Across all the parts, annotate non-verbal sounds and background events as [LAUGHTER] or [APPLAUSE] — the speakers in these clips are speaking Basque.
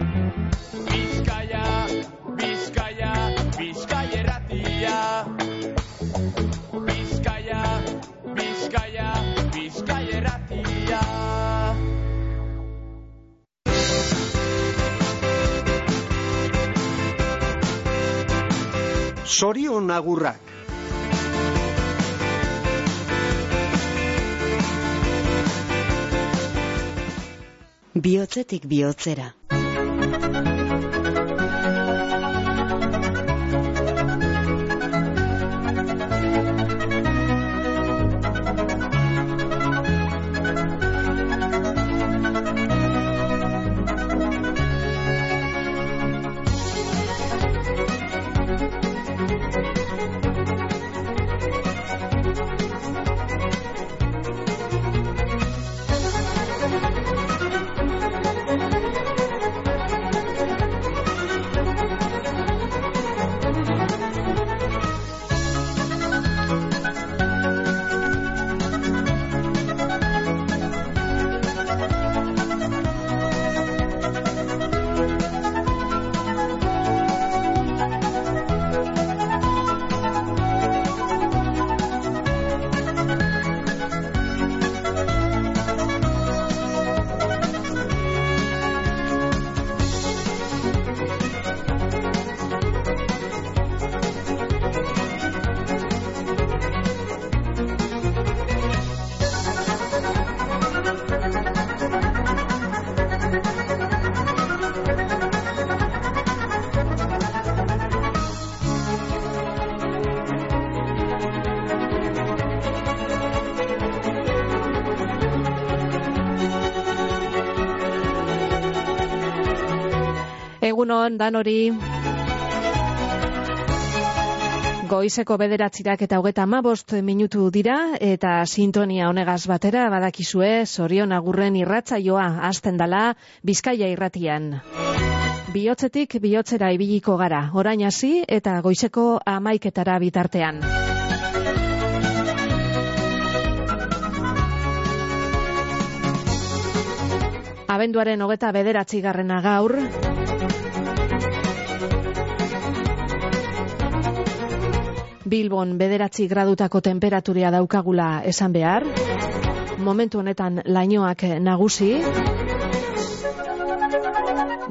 Bizkaia, Bizkaia, Bizkaia erratia. Bizkaia, Bizkaia, Bizkaia erratia. Sorion agurrak. Biotzetik bihotzera. Egunon, dan hori. Goizeko bederatzirak eta hogeta amabost minutu dira, eta sintonia honegaz batera badakizue, zorion agurren irratzaioa hasten dala Bizkaia irratian. Biotzetik bihotzera ibiliko gara, orain hasi eta goizeko amaiketara bitartean. Abenduaren hogeta bederatzi garrena gaur, Bilbon bederatzi gradutako temperaturia daukagula esan behar. Momentu honetan lainoak nagusi.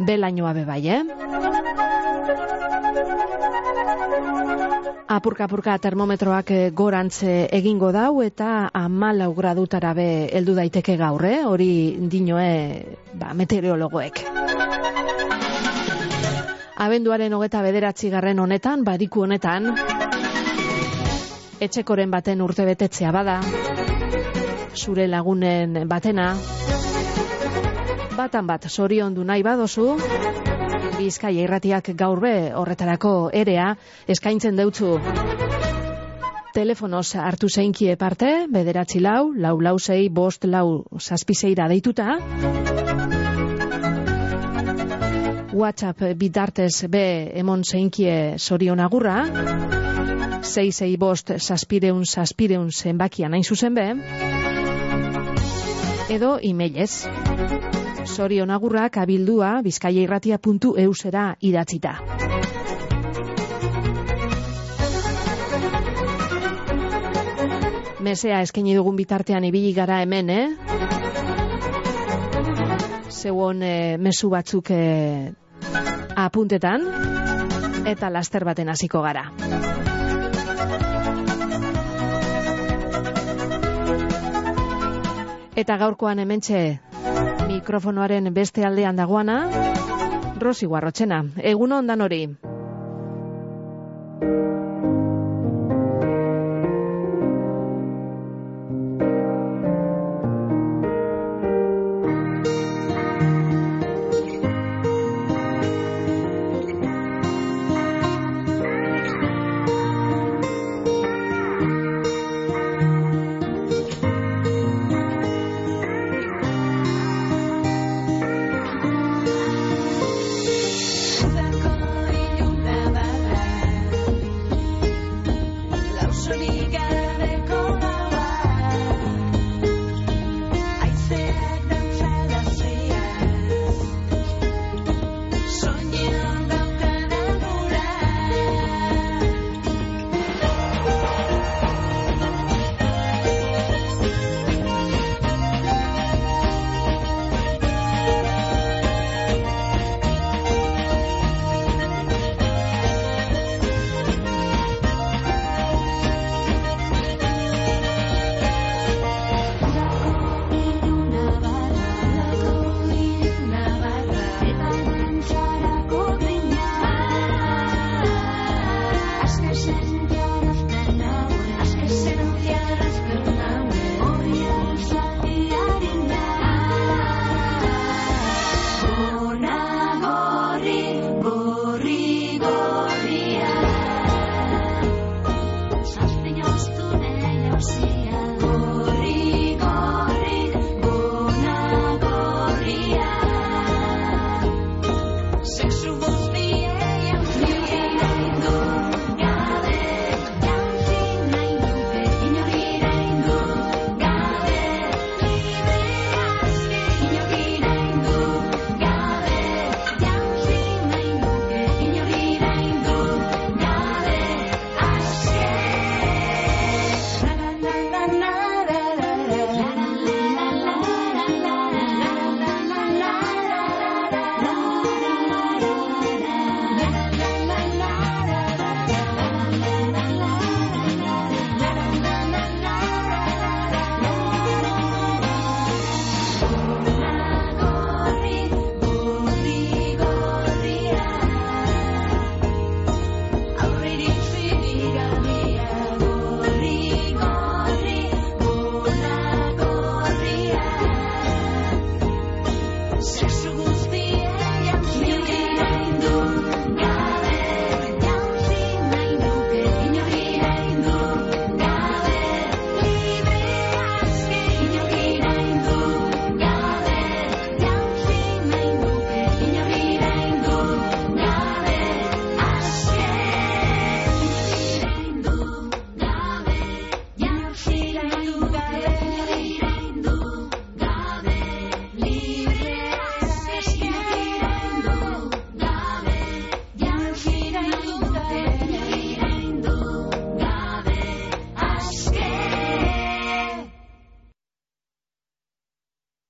Be lainoa bebai, eh? Apurka-apurka termometroak gorantze egingo dau eta amalau gradutara be heldu daiteke gaur, eh? Hori dinoe ba, meteorologoek. Abenduaren hogeta bederatzi garren honetan, badiku honetan, etxekoren baten urte betetzea bada, zure lagunen batena, batan bat sorion du nahi badozu, Bizkaia irratiak gaur be horretarako erea eskaintzen deutzu. Telefonoz hartu zeinkie parte, bederatzi lau, lau lau zei, bost lau zazpizeira deituta. WhatsApp bidartez be emon zeinkie sorion agurra. 6 bost saspireun saspireun zenbakia nain zuzen be. Edo emailez. Sorion agurrak abildua bizkaiairratia.eusera idatzita. Mesea eskaini dugun bitartean ibili gara hemen, eh? Zeuon eh, mesu batzuk eh, apuntetan eta laster baten hasiko gara. Eta gaurkoan hementxe mikrofonoaren beste aldean dagoana, Rosi Guarrotxena. Egun ondan hori.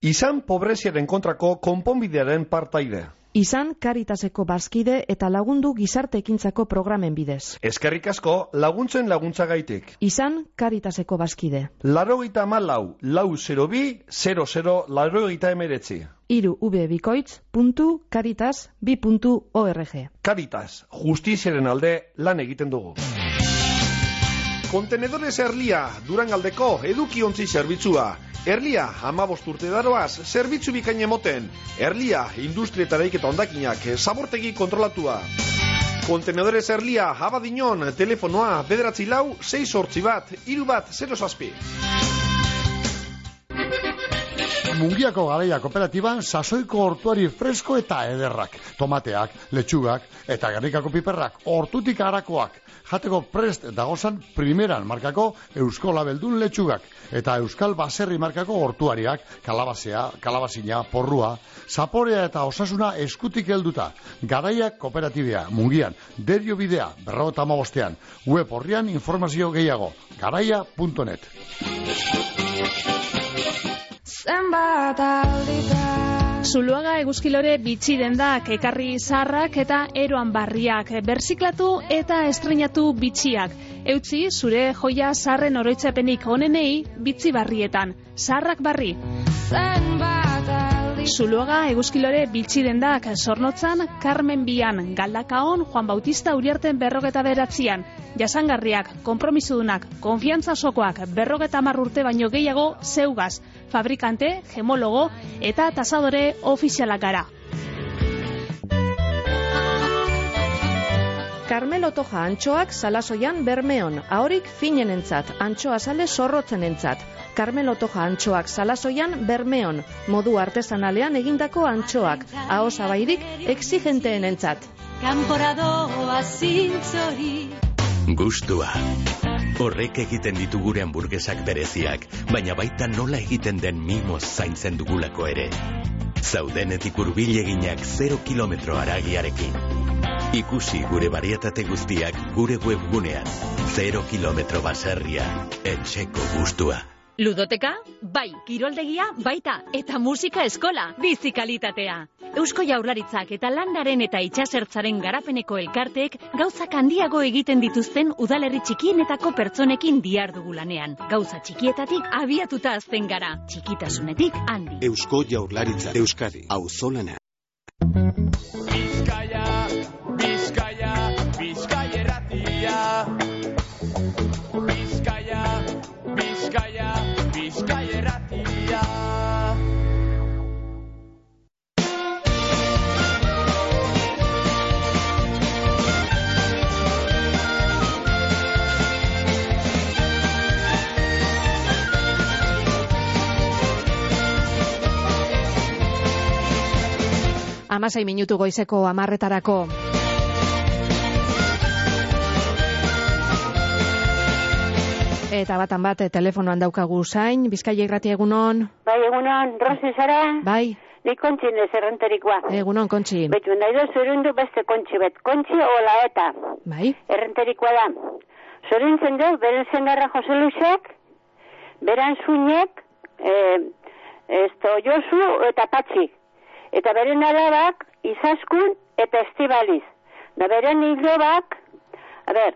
Izan pobreziaren kontrako konponbidearen partaide. Izan Karitaseko bazkide eta lagundu gizarte ekintzako programen bidez. Eskerrik asko laguntzen laguntza gaitik. Izan Karitaseko bazkide. Larogeita malau, lau 0 bi, 00, larogeita emeretzi. Iru ubebikoitz.caritas.bi.org Caritas, justiziaren alde lan egiten dugu. Kontenedores Erlia, Durangaldeko edukiontzi zerbitzua. Erlia, amabost urte daroaz, zerbitzu bikain emoten. Erlia, industrietareik eta ondakinak, zabortegi kontrolatua. Kontenedores Erlia, abadinon, telefonoa, bederatzi lau, 6 sortzi bat, iru bat, 0 zazpi. Mungiako garaia kooperatiban sasoiko hortuari fresko eta ederrak. Tomateak, letxugak eta garrikako piperrak hortutik harakoak. Jateko prest dagozan primeran markako eusko labeldun letxugak. Eta euskal baserri markako hortuariak, kalabazea, kalabazina, porrua, zaporea eta osasuna eskutik helduta. Garaia kooperatibea, mungian, derio bidea, berrota amabostean. Web horrian informazio gehiago. Garaia.net zenbat aldita Zuluaga eguzkilore bitxi dendak, ekarri zarrak eta eroan barriak, berziklatu eta estrenatu bitxiak. Eutzi, zure joia zarren oroitzapenik onenei bitzi barrietan. Zarrak barri. Zuluaga eguzkilore bitxi dendak, zornotzan, Carmen Bian, Galdakaon, Juan Bautista Uriarten berrogeta beratzian. Jasangarriak, kompromisudunak, konfiantza sokoak, berrogeta hamar urte baino gehiago, zeugaz, fabrikante, gemologo eta tasadore ofizialak gara. Carmelo Toja antxoak salasoian bermeon, ahorik finenentzat, antxoa sale zorrotzenentzat. Carmelo Toja antxoak salasoian bermeon, modu artesanalean egindako antxoak, aho zabairik exigenteenentzat. Kanporadoa zintzori Gustua. Horrek egiten ditu gure hamburguesak bereziak, baina baita nola egiten den mimoz zaintzen dugulako ere. Zaudenetik hurbil eginak 0 kilometro aragiarekin. Ikusi gure barietate guztiak gure webgunean. 0 kilometro baserria, etxeko gustua. Ludoteka? Bai, kiroldegia baita eta musika eskola, bizi kalitatea. Eusko Jaurlaritzak eta landaren eta itxasertzaren garapeneko elkarteek gauzak handiago egiten dituzten udalerri txikienetako pertsonekin diardugu lanean. Gauza txikietatik abiatuta azten gara, txikitasunetik handi. Eusko Jaurlaritza Euskadi Auzolana Amasei minutu goizeko amarretarako. Eta batan bat, telefonoan daukagu zain, Bizkaia irrati egunon, Bai, egunon, Rosi zara? bai, Ni kontxin ez errenterikoa. egunon kontxi, Betu, nahi da zurundu beste kontxi bet. Kontxi ola eta bai, errenterikoa da. Zorintzen du, beren zengarra Jose Luisek, beran zuinek, eh, esto, Josu eta Patxi. Eta beren alabak, izaskun eta estibaliz. Da beren hilobak, a ber,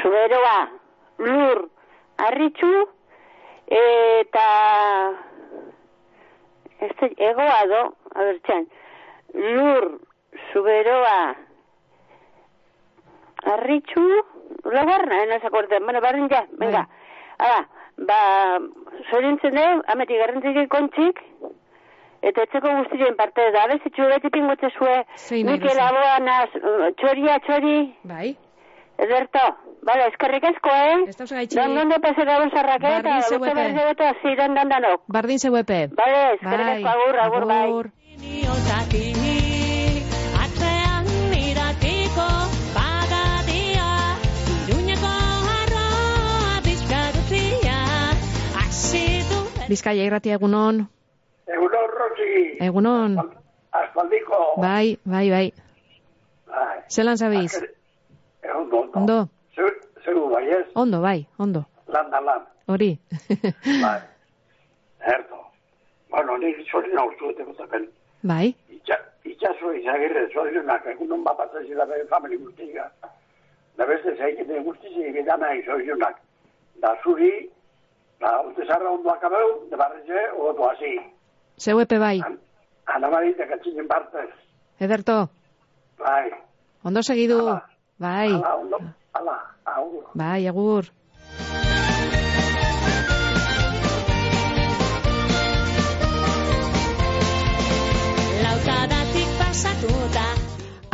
zuberoa, lur, arritxu, eta este egoa do, a ber, txan, lur, zuberoa, arritxu, lagarna, eh, no se acuerdan, bueno, barren ja, venga. Hala, ba, zorintzen dugu, ametik garrantzik kontxik, eta etxeko guztien parte da, abez, txureti pingotze zue, Zein nahi Mikel? Aboanaz, txoria, txori, bai, Ederto, vale, eskerrik asko, eh? ez dauz gaitxi, Dan dondo pasera un zarrake, eta zeuepe. berri beto, ziren dan danok. bardin zeuepe, Vale, eskerrik bai, asko, agur, agur, bai. agur. Atzean iratiko pagatia Iruñeko arroa bizkarutzia Asitu Bizkaia irratia egunon, Rosi. egunon, Aspaldiko. bai, bai, bai, Bai. zelan zabiz, Eh, Ondo, ondo. ondo, zeu bai ez? ondo, bai, ondo, Lan da lan. hori, [LAUGHS] Bai. Erto. Bueno, nik zorin hau zueteko zapen. Bai, Itxa, itxaso izagirre zorionak egunon bat batzazila bere famili guztiga. Da beste zaikete guztizik edana izorionak. Da zuri, da uste zarra ondoak abeu, de barretxe, ogotu hasi. Zeu epe bai. Ana marita katzinen partez. Ederto, Bai, ondo segidu. Bai, ala, ondo, ala, hau. bai, agur. Lautadatik pasatuta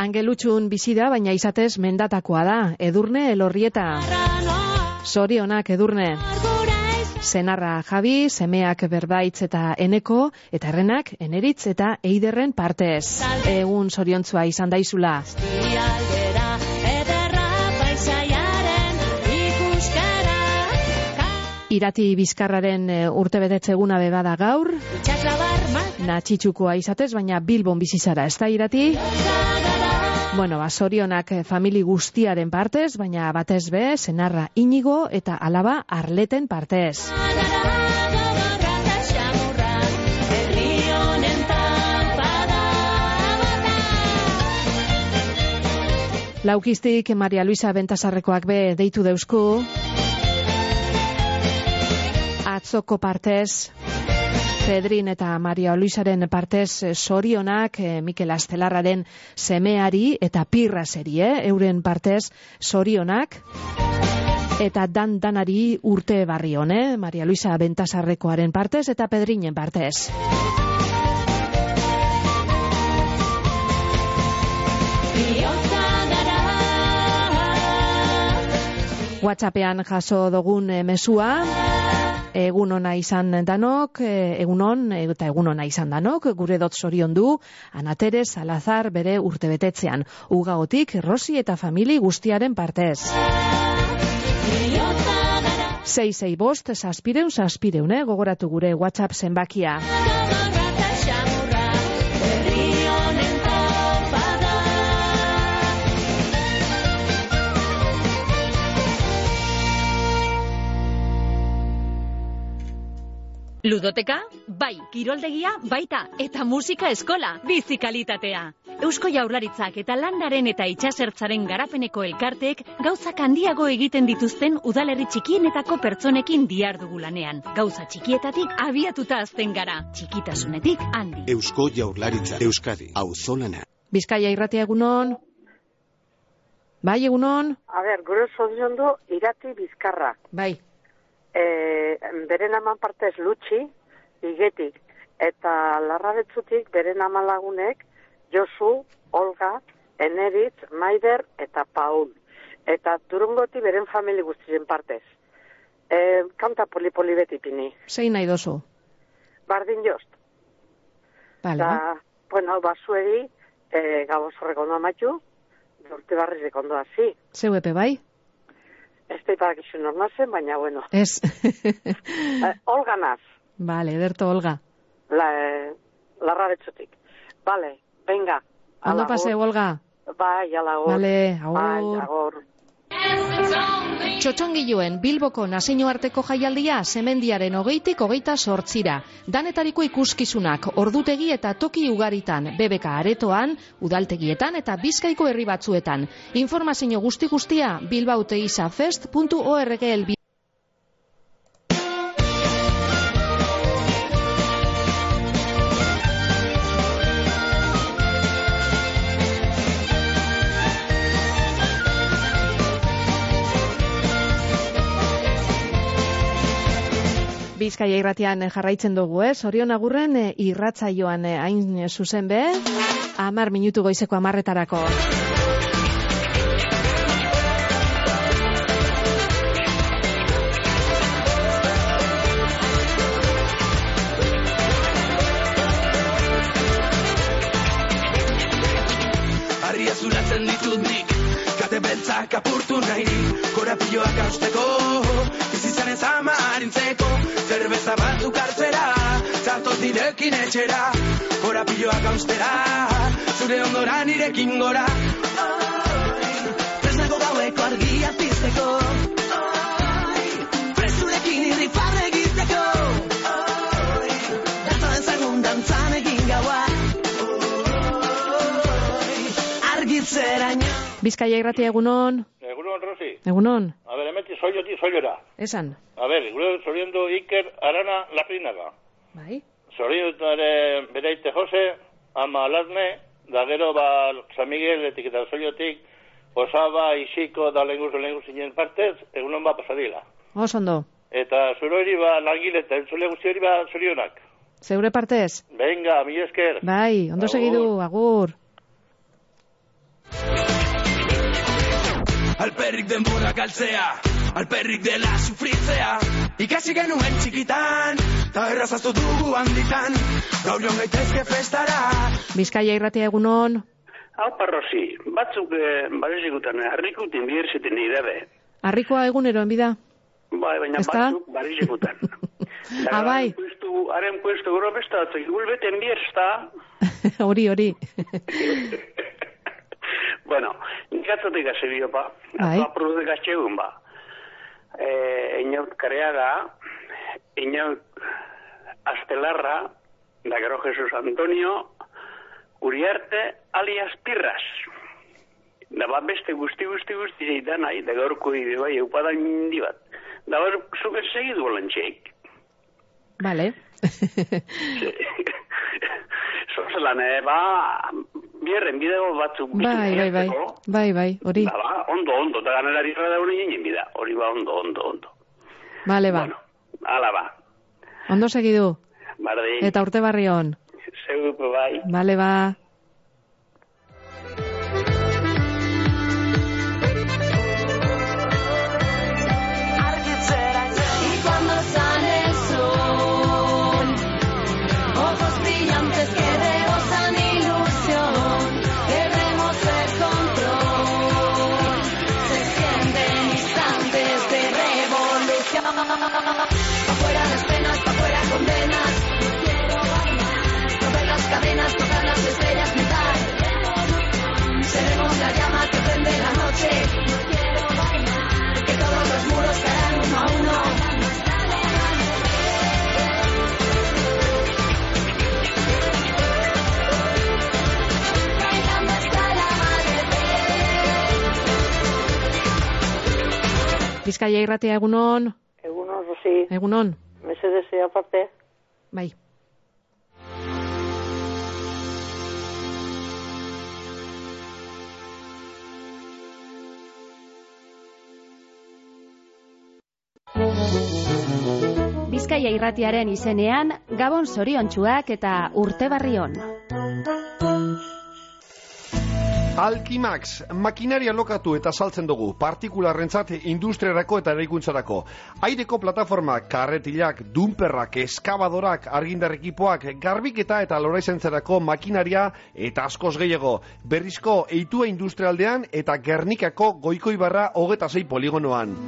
Angelutxun bizi da, baina izatez mendatakoa da. Edurne elorrieta. Sorionak edurne. Senarra Javi, semeak berbaitz eta eneko, eta errenak eneritz eta eiderren partez. Egun soriontzua izan daizula. Irati bizkarraren e, urtebetetze eguna bebada gaur, natxitxukoa izatez, baina Bilbon bizi zara, ez da irati? Bueno, ba, sorionak eh, famili guztiaren partez, baina batez be, senarra inigo eta alaba arleten partez. Laukiztik Maria Luisa Bentasarrekoak be deitu deusku. Atzoko partez, Pedrin eta Maria Luisaren partez eh, sorionak eh, Mikel Astelarraren semeari eta pirraseri, eh? euren partez sorionak. Eta dan danari urte barri hone, Maria Luisa Bentasarrekoaren partez eta Pedrinen partez. WhatsAppean jaso dugun eh, mesua, egun ona izan danok, eh, egun on, eta egun ona izan danok, gure dot zorion du, Anatere Salazar bere urtebetetzean, ugaotik Rosi eta famili guztiaren partez. Bihotza gara 6 bost, saspireun, saspireun, eh? gogoratu gure WhatsApp zenbakia. Ludoteka? Bai, kiroldegia, baita, eta musika eskola, bizi kalitatea. Eusko jaurlaritzak eta landaren eta itxasertzaren garapeneko elkarteek gauzak handiago egiten dituzten udalerri txikienetako pertsonekin diardugu lanean. Gauza txikietatik abiatuta azten gara, txikitasunetik handi. Eusko Jaurlaritza Euskadi Auzolana Bizkaia irratia egunon? Bai, egunon? A ber, gure zodion du irati bizkarra. Bai. E, beren aman partez lutxi, igetik, eta larrabetzutik beren aman lagunek, Josu, Olga, Eneritz, Maider eta Paul. Eta durungoti beren famili guztien partez. E, kanta poli-poli beti pini. Zein nahi dozu? Bardin jost. Vale. Da, bueno, basueri, e, gaboz horreko amatxu, urte barriz ondo hasi. Zeu epe bai? Ez da iparakizun normazen, baina bueno. Ez. [LAUGHS] Eh, Olga naz, Vale, ederto Olga. la, eh, larra betzutik. Vale, venga. Ondo pase. Olga. Bai, ala, agur. Vale, agur. Bai, agur. Txotxongiluen Bilboko nazioarteko jaialdia semendiaren hogeitik hogeita sortzira. Danetariko ikuskizunak ordutegi eta toki ugaritan, bebeka aretoan, udaltegietan eta bizkaiko herri batzuetan. Informazio guzti guztia bilbauteizafest.org elbi. Bizkaia irratian jarraitzen dugu, eh? Sorion agurren eh, irratzaioan eh, hain eh, zuzen be, amar minutu goizeko amarretarako. zurekin etxera, korapiloak austera, zure ondora nirekin gora. Tresnako gaueko argia pizteko, prezurekin irri farre egiteko, dantzaren zagun dantzan egin gaua, argitzera nio. Bizkaia irratia egunon. Egunon, Rosi. Egunon. A ver, emetik soio, soiora. Esan. A ber, gure zoriendo Iker Arana Lapinaga. Bai. Zoriondu ere bereite Jose, ama Alasne, da gero ba San Migueletik eta soilotik, osaba, isiko, da lengur, lengur zinen partez, egunon ba pasadila. Oso ondo, Eta zuro hori ba langile eta entzule guzti hori ba zorionak. zeure partez? Venga, mi esker. Bai, ondo Agur. segidu, agur. Alperrik denbora galtzea Alperrik dela sufritzea Ikasi genuen txikitan Ta errazaztu dugu handitan Gaur joan gaitezke festara Bizkaia irratia egunon, Hau parrosi, batzuk eh, barizikutan, harrikutin biherziten idebe. harrikoa egunero enbida. Bai, baina Ezta? batzuk barizikutan. [LAUGHS] Ah, bai. Puestu, haren puestu gero besta batzuk, gulbeten biersta, [LAUGHS] hori, hori. [LAUGHS] bueno, nik atzatik hasi biopa, Bai. produk atxegun ba. E, inaut kareaga, inaut astelarra, da gero Jesus Antonio, Uriarte alias Pirras. Da bat beste guzti guzti guzti zeitan nahi, da gaurko ide bai, eupadan indi bat. Da gaur zuke segidu bolantxeik. Vale. [LAUGHS] [LAUGHS] Zozelan, eh, ba, bierren bideo batzuk bai, bai, bai, bai, bai, hori. Da, ba, ondo, ondo, da ganera dirra da unien bida. Hori ba, ondo, ondo, ondo. Vale, ba. Ala ba, Ondo segidu. bardin. Eta urte barri hon. Zeu, bai. Vale, ba. Bizkaia irratia egunon, Egunon, Rosi, egunon. mesedese aparte. Bai. Bizkaia irratiaren izenean, Gabon zoriontsuak eta urte barri on. Alkimax, makinaria lokatu eta saltzen dugu, partikularrentzat industriarako eta eraikuntzarako. Aireko plataformak, karretilak, dumperrak, eskabadorak, argindar ekipoak, garbiketa eta loraizentzerako makinaria eta askoz gehiago. Berrizko eitua industrialdean eta Gernikako goikoibarra hogeta zei poligonoan.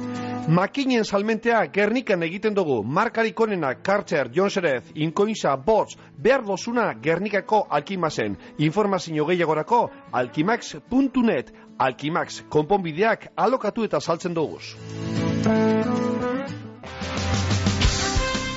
Makinen salmentea Gernikan egiten dugu, markarik onena, Kartzer, Jonserez, Inkoinza, Bots, behar dozuna Gernikako Alkimazen. Informazio gehiagorako, alkimax.net, Alkimax, konponbideak alokatu eta saltzen duguz.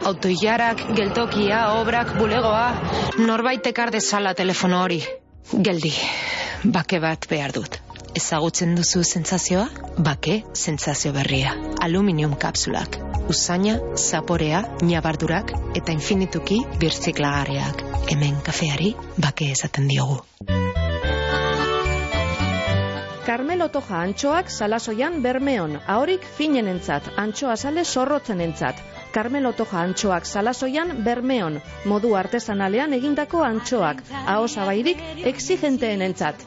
Autoilarak, geltokia, obrak, bulegoa, norbait ekar dezala telefono hori. Geldi, bake bat behar dut. Ezagutzen duzu sentsazioa? Bake sentsazio berria. Aluminium kapsulak. Usaina, zaporea, ñabardurak eta infinituki birziklagarriak. Hemen kafeari bake esaten diogu. Carmelo Toja antxoak salasoian bermeon, ahorik finenentzat, antxoa sale zorrotzenentzat. Carmelo Toja antxoak salasoian bermeon, modu artesanalean egindako antxoak, ahosabairik exigenteenentzat.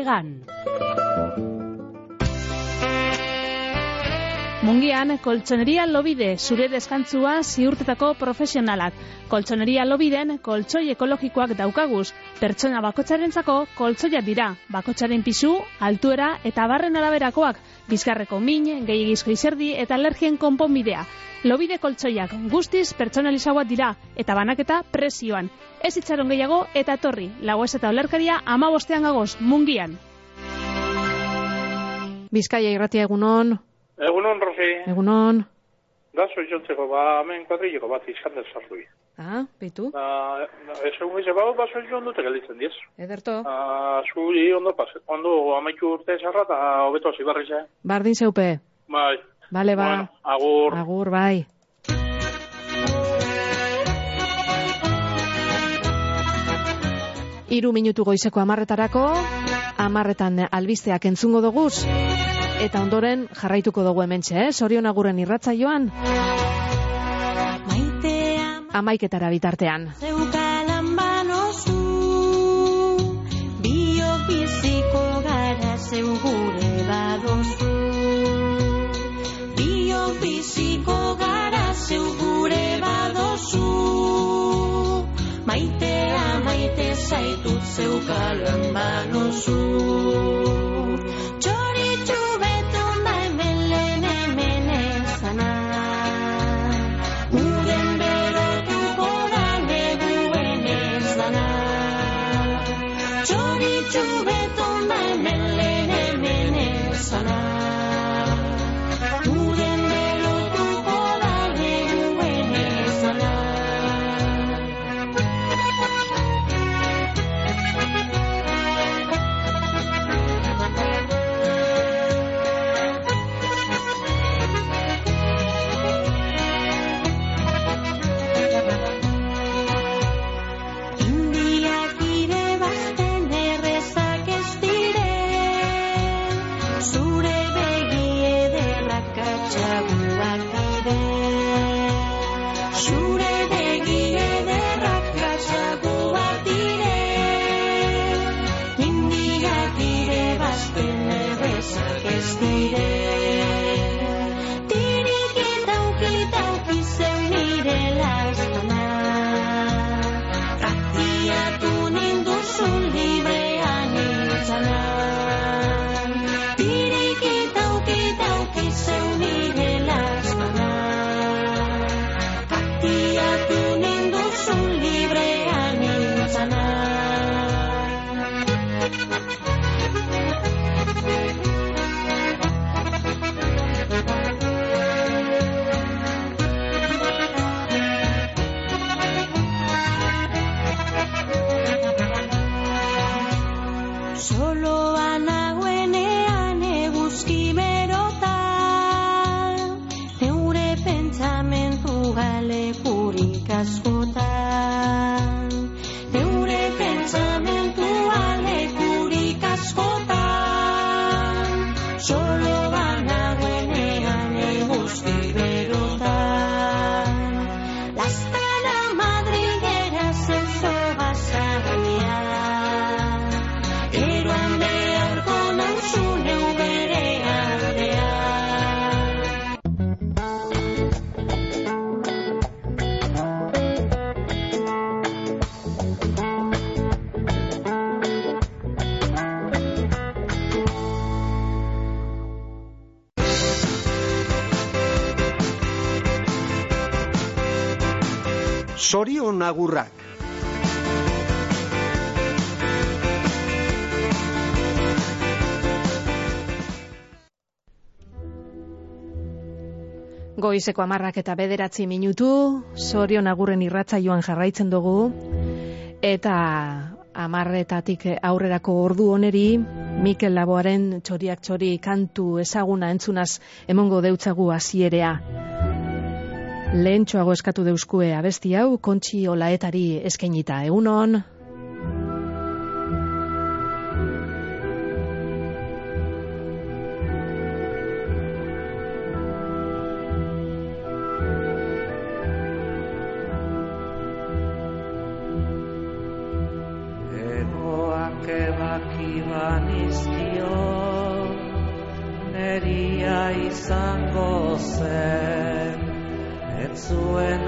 egan. Mungian, koltsoneria lobide, zure deskantzua ziurtetako profesionalak. Koltsoneria lobiden, koltsoi ekologikoak daukaguz. Pertsona bakotxarentzako koltsoia dira. Bakotxaren pisu, altuera eta barren araberakoak. Bizkarreko min, gehiagizko izerdi eta alergien konponbidea. Lobide koltsoiak guztiz pertsonalizagoak dira eta banaketa presioan. Ez itxaron gehiago eta etorri. Lagoez eta olerkaria ama bostean gagoz, mungian. Bizkaia irratia egunon, Egunon, Rosi. egunon. Da, soitzontzeko, ba, hemen kuadrileko bat izkan dut sartui. Ah, bitu, Da, ez egun gizia, ba, ba, soitzon dute gelditzen diez. ederto. Ah, zuri ondo pas, ondo amaitu urte zarra eta hobeto hasi barri ze. Bardin zeupe. Bai. Bale, ba. Bueno, agur. Agur, bai. Iru minutu goizeko amarretarako, amarretan albisteak entzungo doguz, eta ondoren jarraituko dugu hementxe, eh? Sorion aguren irratzaioan, amaiketara bitartean. Zeukalan banozu Sorion agurrak. Goizeko amarrak eta bederatzi minutu, sorion agurren irratzaioan jarraitzen dugu, eta amarretatik aurrerako ordu oneri, Mikel Laboaren txoriak txori kantu ezaguna entzunaz emongo deutzagu hasierea. Lehentxoago eskatu deuskue abesti hau kontxi olaetari eskainita egunon. Ez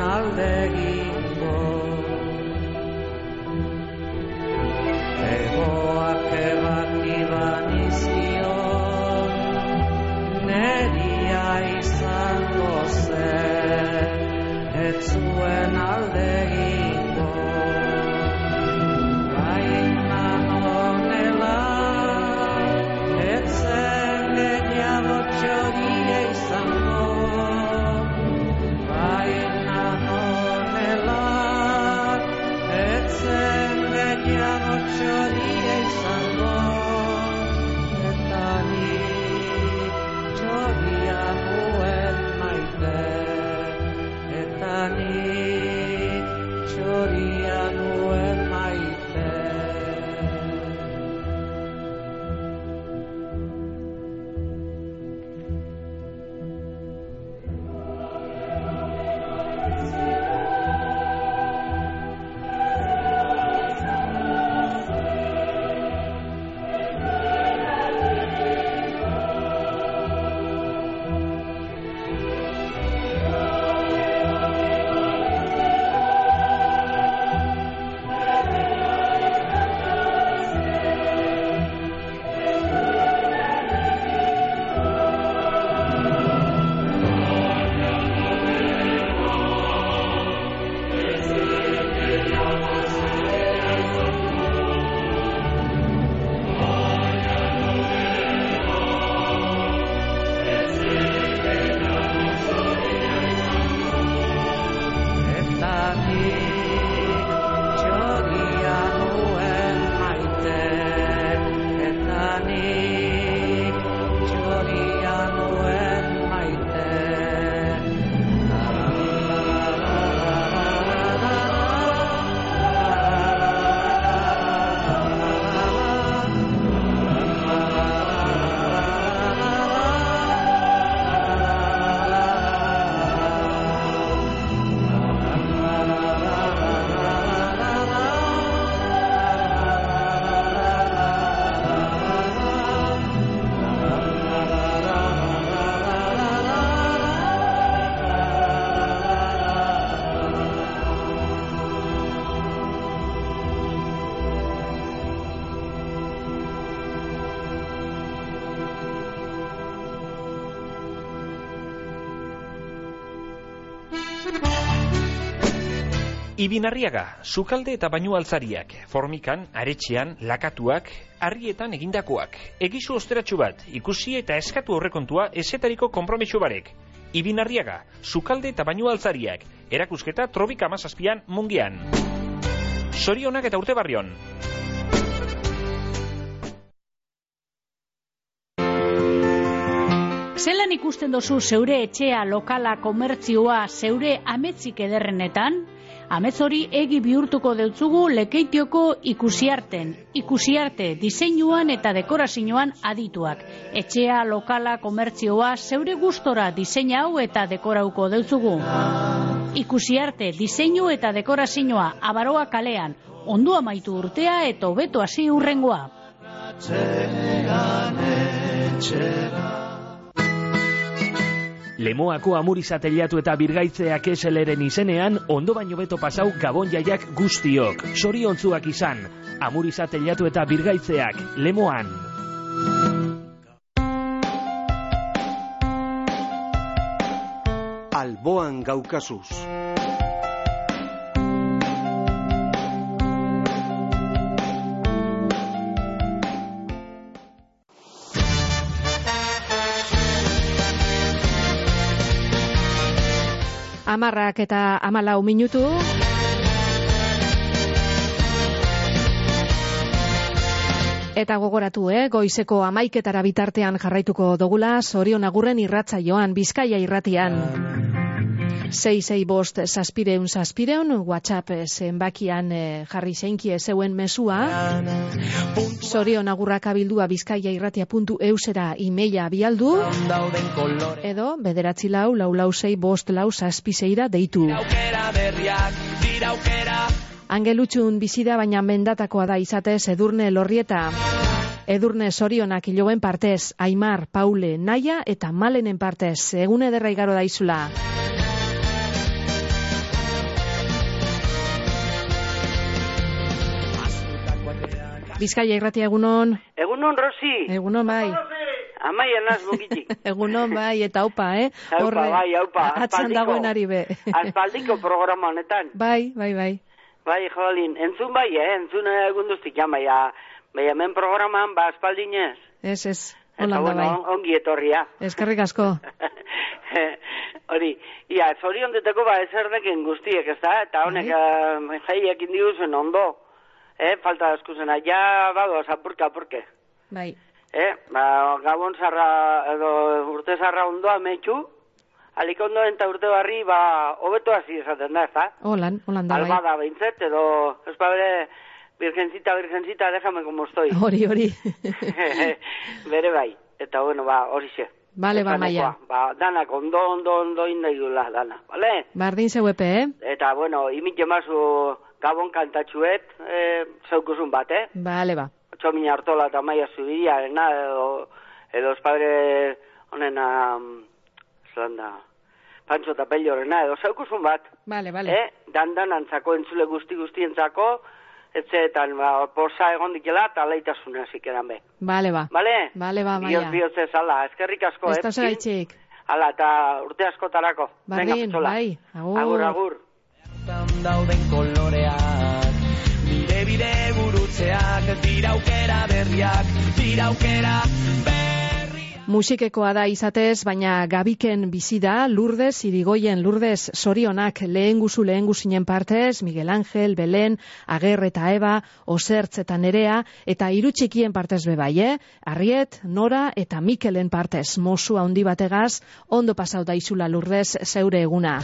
Ibinarriaga, sukalde eta bainu altzariak, formikan, aretxean, lakatuak, harrietan egindakoak. Egizu osteratxu bat, ikusi eta eskatu horrekontua esetariko kompromisu barek. Ibinarriaga, sukalde eta bainu altzariak, erakusketa trobik amazazpian mungian. Sorionak eta urte barrion. Zelan ikusten dozu zeure etxea, lokala, komertzioa, zeure ametzik ederrenetan? Amets hori egi bihurtuko deutzugu lekeitioko ikusiarten. Ikusiarte, diseinuan eta dekorazioan adituak. Etxea, lokala, komertzioa, zeure gustora diseina hau eta dekorauko deutzugu. Ikusiarte, diseinu eta dekorazioa, abaroa kalean. Ondo amaitu urtea eta hobeto hasi urrengoa. Lemoako amuriza teliatu eta birgaitzeak eseleren izenean, ondo baino beto pasau gabon jaiak guztiok. Soriontzuak izan, amuriza teliatu eta birgaitzeak, lemoan. Alboan gaukasuz. Amarrak eta amalau minutu. Eta gogoratu, eh? goizeko amaiketara bitartean jarraituko dogula, zorion agurren irratza joan, bizkaia irratian. 6 bost zazpireun zazpireun, WhatsApp zenbakian eh, jarri zeinki zeuen mesua. Zorion agurrak abildua bizkaia irratia puntu eusera imeia bialdu. Edo, bederatzi lau, lau lau sei bost lau zazpiseira deitu. Angelutxun bizida baina mendatakoa da izatez edurne lorrieta. Edurne sorionak iloen partez, Aimar, Paule, Naia eta Malenen partez, egun ederra igaro daizula. Bizkaia irratia egunon. Egunon, Rosi. Egunon bai. Amaia naz mugitik. [LAUGHS] Egunon bai eta aupa, eh? Aupa, bai, aupa. Atzan Aspaldiko- dagoenari be. [LAUGHS] Aspaldiko programa honetan. bai, bai, bai. Bai, jolin, entzun bai, eh? Entzun eh, egun duztik, ja, baina, baina hemen programan, ba, aspaldinez. Ez, ez. Holanda bueno, bai. on- ongi etorria. Eskerrik asko. [LAUGHS] Hori, ia, zorion deteko ba ezerdeken guztiek, ez da? Eta honek, Bai. uh, jaiak indiguzen ondo. Eh, falta askuzena, ja, badoaz, apurka, apurke. Bai. Eh, ba, gabon zarra, edo urte zarra ondoa metxu, alik ondoen eta urte barri, ba, hobeto hasi esaten da, ez da? Holan, Holanda bai. Alba da behintzet, edo, ez ba bere, virgencita, virgencita, déjame como estoy. [LAUGHS] Hori, hori. [LAUGHS] bere bai, eta bueno, ba, horixe. Bale, ba, maia. Ba, danak ondo, ondo, ondo indaidula, dana, bale? Bardin zeuepe, eh? Eta, bueno, imit jemazu gabon kantatxuet, eh, zeukuzun bat, eh? Bale, ba. Txomina hartola eta maia zubia, ena, edo, edo espadre honena, zelanda, pantxo eta pellorena, edo zeukuzun bat. Bale, bale. Eh? Dan-dan antzako entzule guzti guztientzako, etxeetan, ba, posa egon dikela, eta leitasuna zikeran be. Bale, ba. Bale? Bale, ba, maia. Bioz, bioz ez, ala, eskerrik asko, Ez da eh? zeraitxik. Ala, eta urte askotarako. Petxola. bai. Agur. Agur, agur. dauden bide gurutzeak, dira aukera berriak, dira aukera Musikekoa da izatez, baina gabiken bizi da, Lourdes, irigoien Lourdes, sorionak lehen guzu lehen guzinen partez, Miguel Ángel, Belen, Ager eta Eba, Osertz eta Nerea, eta hiru txikien partez bebai, eh? Arriet, Nora eta Mikelen partez, mosu handi bategaz, ondo pasau daizula Lourdes zeure eguna.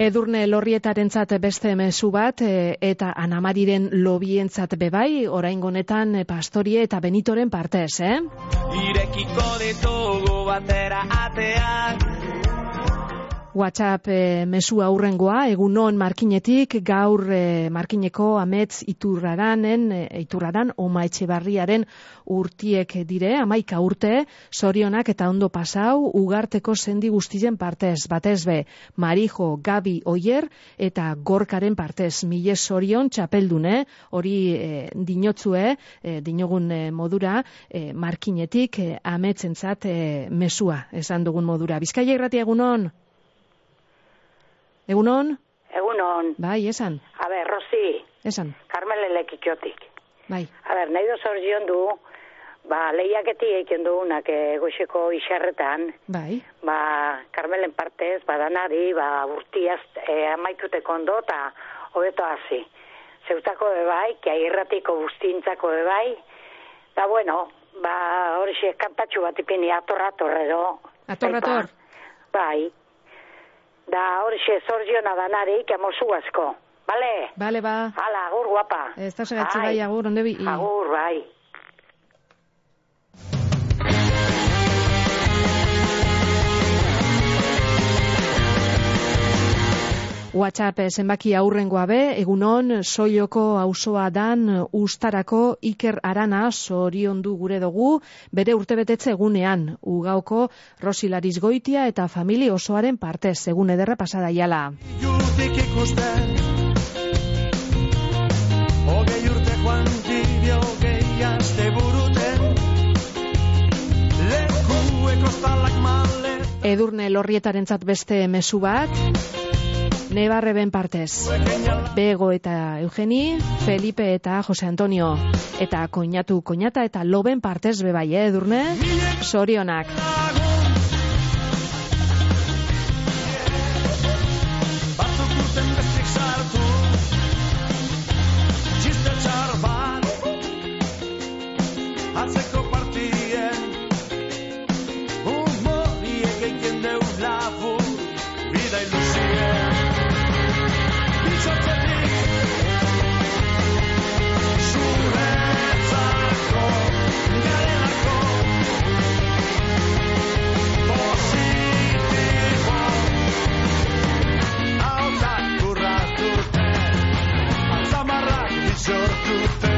Edurne lorrietarentzat beste mezu bat e, eta Anamariren lobientzat bebai, oraingo honetan e, Pastorie eta Benitoren partez, eh? Irekiko ditugu batera ateak WhatsApp e, mezu aurrengoa, egunon markinetik, gaur e, markineko ametz iturraranen, e, iturraran, oma etxebarriaren urtiek dire, amaika urte, sorionak eta ondo pasau, ugarteko sendi guztien partez, batez be, Marijo, Gabi, Oier, eta Gorkaren partez, mile sorion txapeldune, hori e, dinotzue, e, dinogun e, modura, e, markinetik, e, ametzentzat e, mesua, esan dugun modura. Bizkaia irratia egunon? Egunon? Egunon. Bai, esan, A ber, Rosi, esan. Carmele lekikiotik. Bai. A ber, nahi doz orzion du, ba, lehiaketi eiken dugunak e, goxeko isarretan, Bai. ba, Carmelen partez, badanari, ba, urtiaz e, amaituteko ondo, eta hobeto hasi. Zeutako bebai, kia irratiko guztintzako bebai, da bueno, ba, hori xe, kantatxu bat ipini ator-ator edo. Ator-ator. Bai. Da hori xe, zorziona danari, kia mozu asko. Bale? Bale, ba. Hala, agur guapa. Ez da segatzi bai, agur, onde bi. Agur, bai. WhatsApp zenbaki aurrengoa be, egunon, soiloko auzoa dan ustarako Iker Arana sorion du gure dugu, bere urtebetetze egunean, ugauko Rosilariz goitia eta famili osoaren partez, egun ederra pasada jala. Hogei urte joan dibio hogei aste buruten Lekueko zalak male Edurne lorrietarentzat beste mezu bat, Nebarreben partez. Bego eta Eugeni, Felipe eta Jose Antonio. Eta koinatu koinata eta loben partez bebai, eh, Edurne? Sorionak. Yo tu fe.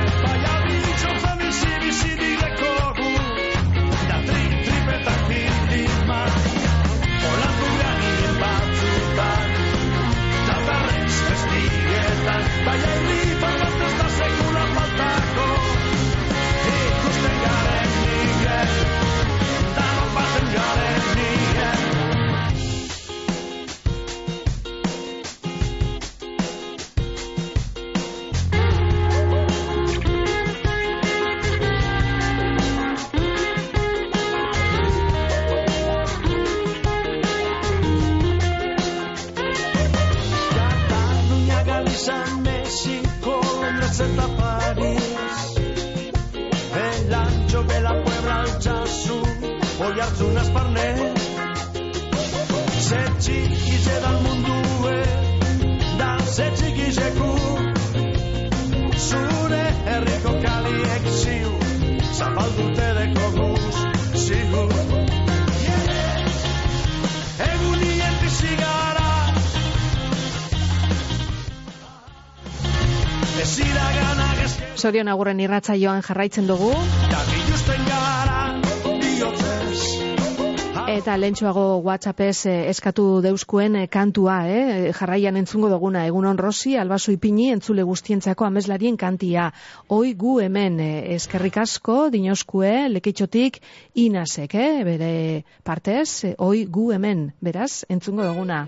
caseta París El ancho de la Puebla al Chasú Hoy Zorion agurren irratzaioan jarraitzen dugu. Eta lentsuago WhatsAppez eh, eskatu deuskuen eh, kantua, eh? jarraian entzungo duguna, egunon Rosi, albaso ipini, entzule guztientzako ameslarien kantia. Hoi gu hemen eh, eskerrik asko, dinoskue, lekitxotik, inasek, eh? bere partez, hoi gu hemen, beraz, entzungo duguna.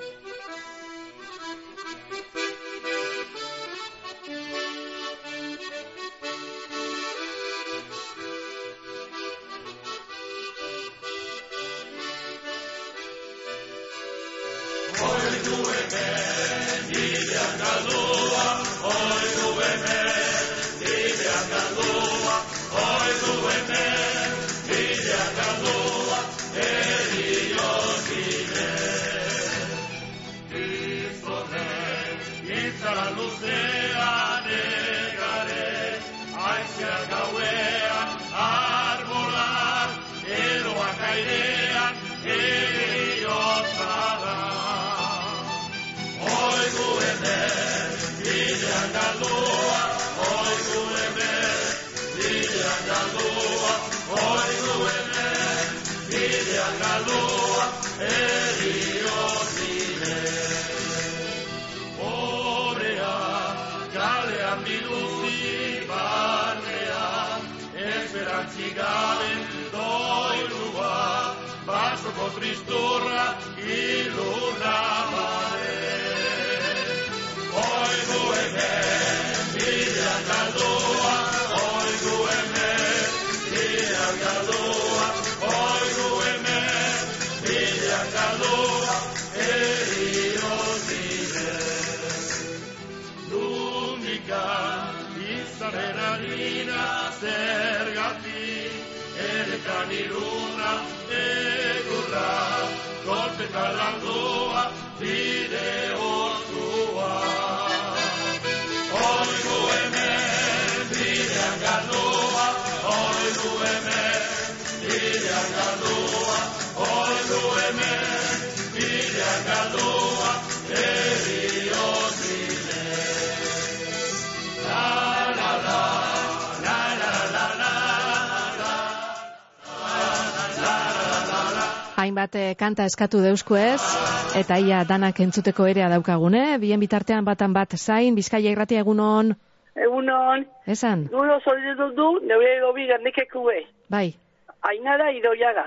He Hainbat eh, kanta eskatu deusku ez, eta ia danak entzuteko erea daukagune, bien bitartean batan bat zain, Bizkaia irratia egunon, Egunon, esan, gure zoritu du, neure gobi gandikekue. bai, Ainara idoiaga.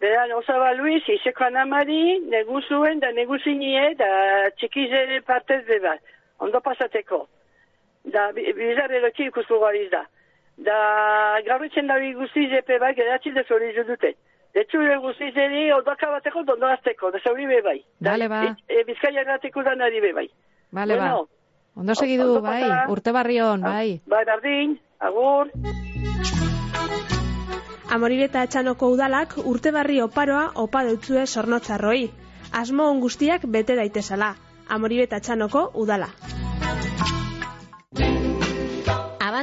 Beran, osaba Luis, iseko anamari, neguzuen da neguzinie, da txikizere partez beba. Ondo pasateko. Da, bi- bizar eroki ikusko da. Da, gauritzen da guztiz epe bai, geratzi da zoritu dute. Detxure guztizeri ondaka bateko, dondo azteko, da zauri bebai. Bale, ba. E, bizkaia errateko da nari bebai. bale ba. Bueno, Ondo segidu, ondo bai, urte barrion, bai. Bai, bardin, agur. Amoribeta etxanoko udalak urte barri oparoa opa deutzue sornotzarroi. Asmo on guztiak bete daitezala. Amoribeta etxanoko udala.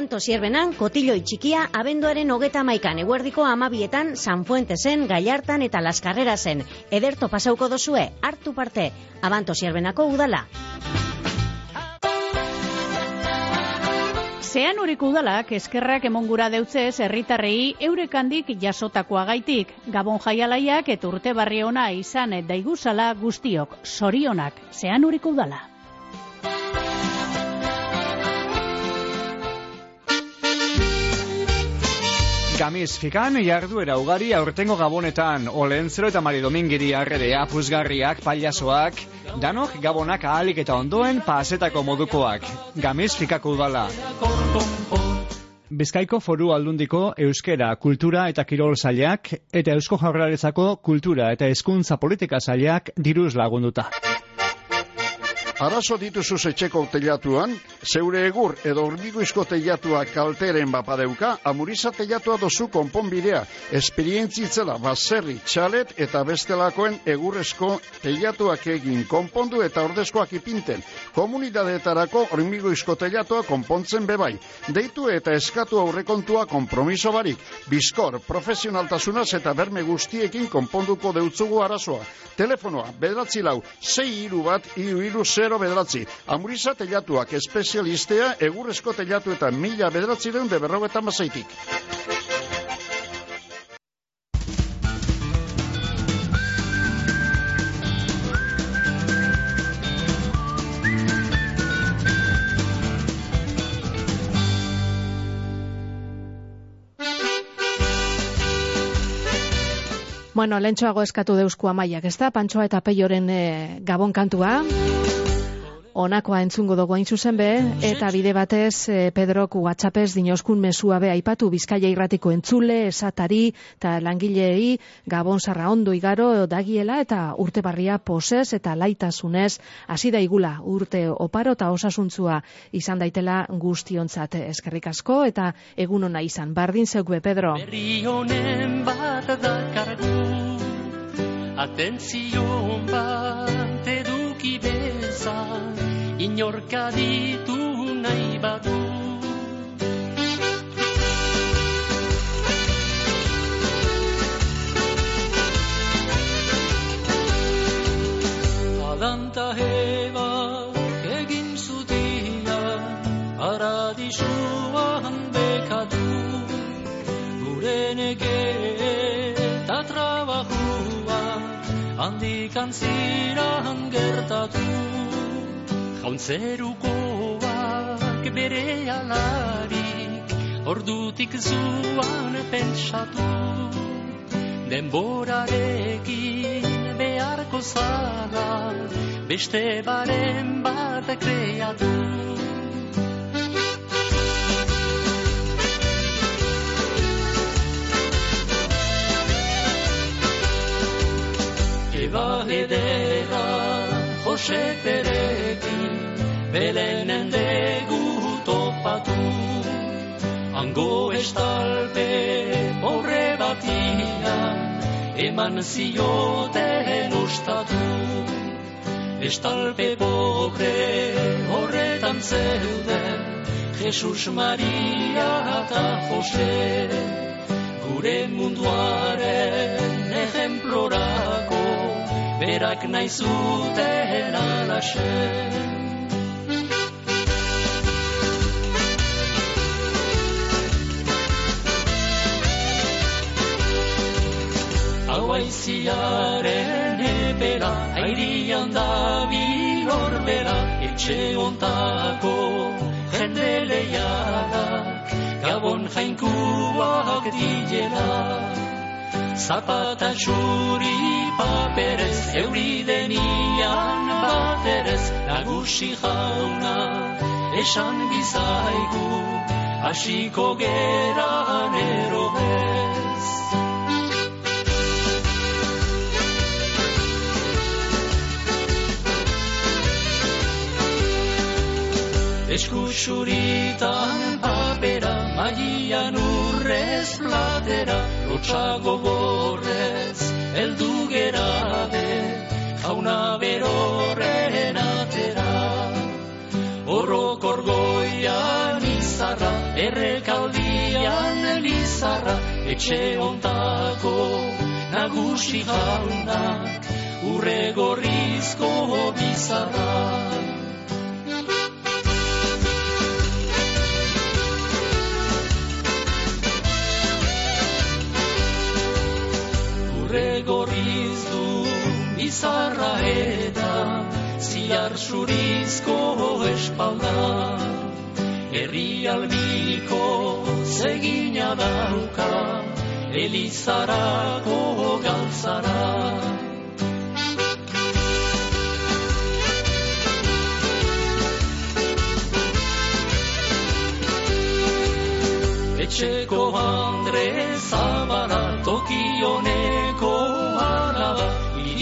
Abanto sierbenan, kotiloi txikia, abenduaren hogeta maikan eguerdiko amabietan, San Fuentesen, Gallartan eta Las Carrerasen. Ederto pasauko dozue, hartu parte, Abanto sierbenako udala. Zean uriko udalak eskerrak emongura deutzez herritarrei eurekandik jasotakoa gaitik. Gabon jaialaiak eta urte barri ona izan daiguzala guztiok. Sorionak, zean uriko udala. Gamiz fikan jarduera ugari aurtengo gabonetan, Olentzero eta Mari Domingiri arredea, puzgarriak, paliasoak, danok gabonak ahalik eta ondoen pasetako modukoak. Gamiz fikako udala. Bizkaiko foru aldundiko euskera, kultura eta kirol zailak, eta eusko jaurlaritzako kultura eta hezkuntza politika zailak diruz lagunduta. Arazo dituzu etxeko teilatuan, zeure egur edo hormigoizko teilatua kalteren bapadeuka, amuriza teilatua dozu konponbidea, esperientzitzela baserri, txalet eta bestelakoen egurrezko teilatuak egin konpondu eta ordezkoak ipinten. Komunidadeetarako hormigoizko teilatua konpontzen bebai. Deitu eta eskatu aurrekontua kompromiso barik. Bizkor, profesionaltasunaz eta berme guztiekin konponduko deutzugu arazoa. Telefonoa, bederatzi lau, 6 iru bat, iru iru 0 bederatzi. Amuriza teilatuak espezialistea egurrezko teilatu eta mila bederatzi deun de berrogeta mazaitik. Bueno, lentsoago eskatu deusku amaiak, ezta? Pantsoa eta peioren eh, gabon kantua. Onakoa entzungo dugu hain zuzen be, eta bide batez eh, Pedrok WhatsAppez dinoskun mesua be aipatu Bizkaia irratiko entzule, esatari eta langileei gabon sarra ondo igaro dagiela eta urte barria posez eta laitasunez hasi daigula urte oparo eta osasuntzua izan daitela guztiontzat eskerrik asko eta egun ona izan. Bardin zeuk be, Pedro. Berri honen bat dakargu Atentzion bat Inorka ditu nahi badu. Adanta heba egin zutia Paradisuan bekatu Gure nege eta trabajua Handikan ziran gertatu Jauntzerukoak bere alarik Ordutik zuan pentsatu. Denborarekin beharko zara Beste baren bat kreatu. Eba edera Jose Perekin Belenen degu topatu Hango estalpe horre batian Eman zioten ustatu Estalpe pobre horretan zeuden Jesus Maria eta Jose. Gure munduaren ejemplorako Berak nahi zuten alaxe Hauaiziaren epera Airian da bilorbera Etxe ontako jende lehiadak Gabon jainkuak diela Zapata txuri paperez Euridenian baterez Nagusi jauna esan bizaigu Hasiko geran erobez Eskusuritan papera, maian urrez platera, lotxago gorrez, eldu gerabe, jauna berorren atera. Horrokor goian izarra, errekaldian lizarra, etxe ontako nagusi jaunak, urre gorrizko bizarra. Gorriz du bizarra eta ziar surizko espalda. Herri albiko zegina dauka elizarako galtzara. Etxeko Andre Zabala alaba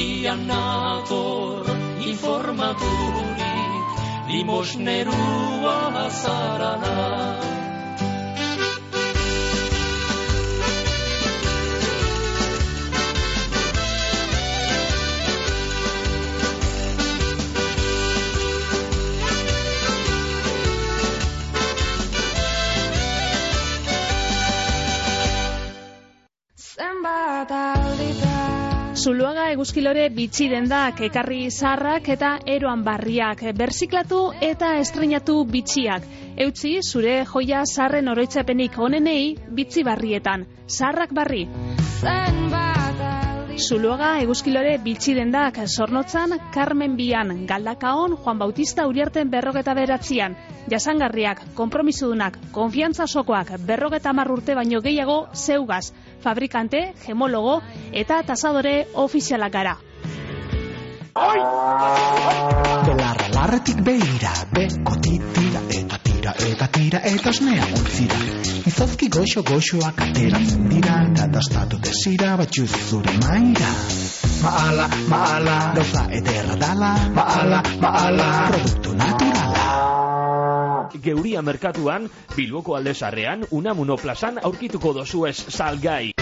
Irian nator informaturi limosnerua zarana. Zuluaga eguzkilore bitxi dendak, ekarri zarrak eta eroan barriak, berziklatu eta estrenatu bitxiak. Eutzi, zure joia zarren oroitzapenik onenei bitzi barrietan. Zarrak barri. Zuluaga eguzkilore bitxi dendak, zornotzan, Carmen Bian, Galdakaon, Juan Bautista Uriarten berrogeta beratzian. Jasangarriak, kompromisudunak, konfiantza sokoak, berrogeta marrurte baino gehiago, zeugaz, fabrikante, gemologo eta tasadore ofizialak gara. Belarra larretik behira, beko titira eta tira eta tira eta osnea ontzira. Izozki goxo goxoak ateratzen dira, kadastatu desira batxuz zure maira. Maala, maala, gauza ederra dala, maala, maala, produktu naturala. Geuria merkatuan, Bilboko aldezarrean, Unamuno plazan aurkituko dozu ez salgai.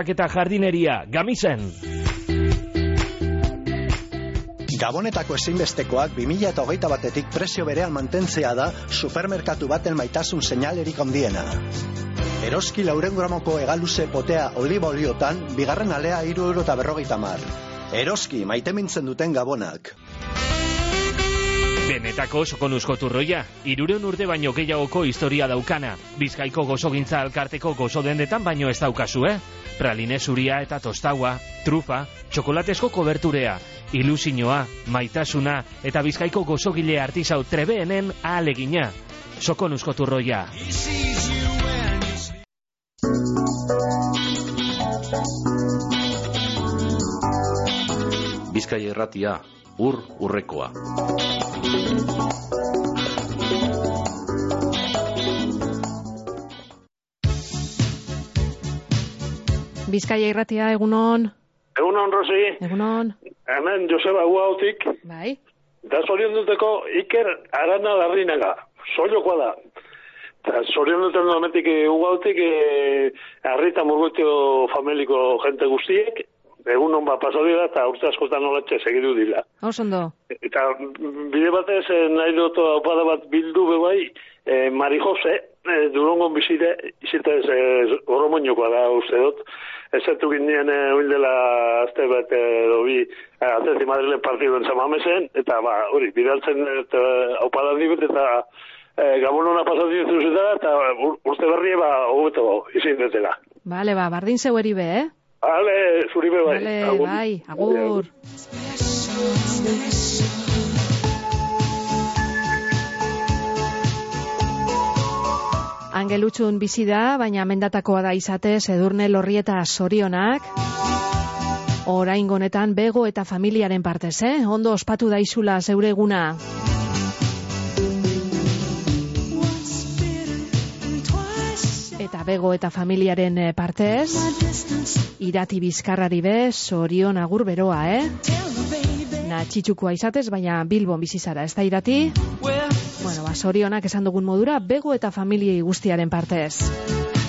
trabiesak eta jardineria, gamisen. Gabonetako ezinbestekoak 2008 batetik prezio berean mantentzea da supermerkatu baten maitasun seinalerik ondiena. Eroski lauren gramoko egaluze potea oliba oliotan, bigarren alea iru euro eta berrogeita mar. Eroski maite mintzen duten gabonak. Benetako sokonuzko turroia, irureun urte baino gehiagoko historia daukana. Bizkaiko gozogintza alkarteko gozo dendetan baino ez daukazu, eh? Praline zuria eta tostaua, trufa, txokolatesko koberturea, ilusinoa, maitasuna eta bizkaiko gozogile artisau trebeenen ahalegina. Sokonuzko turroia. Bizkai erratia, ur urrekoa. Bizkaia irratia, egunon. Egunon, Rosi. Egunon. Hemen Joseba Uautik. Bai. Da zorion duteko Iker Arana Larrinaga. Soilokoa da. Eta zorion duten momentik Uautik e, arrita murgutio familiko jente guztiek. Egunon bat pasori da eta urte askotan nolatxe segidu dila. Osondo. Eta bide batez eh, nahi dut aupada bat bildu bebai, eh, Mari Jose, eh, durongon bizire, izita ez eh, oromoñokoa da uste dut. Zertu ginen eh, oin dela azte bat eh, dobi eh, Atleti Madrilen partiduen zamamesen, eta ba, hori, bidaltzen eta aupada dibet, eta eh, gabon hona pasatzen zuzetara, eta ur, urte berri ba, hobeto izin detela. Bale, ba, bardin zeu eri be, eh? Ale, zuri be bai. Bale, Agur. bai, agur. Angelutxun bizi da, baina mendatakoa da izatez edurne lorrieta sorionak. Orain honetan bego eta familiaren partez, eh? Ondo ospatu daizula zeure eguna. Eta bego eta familiaren eh, partez, irati bizkarrari be, sorion agur beroa, eh? Na txitxukua izatez, baina Bilbon bizi zara, ez da irati? Bueno, ba, sorionak esan dugun modura, bego eta familiei guztiaren partez.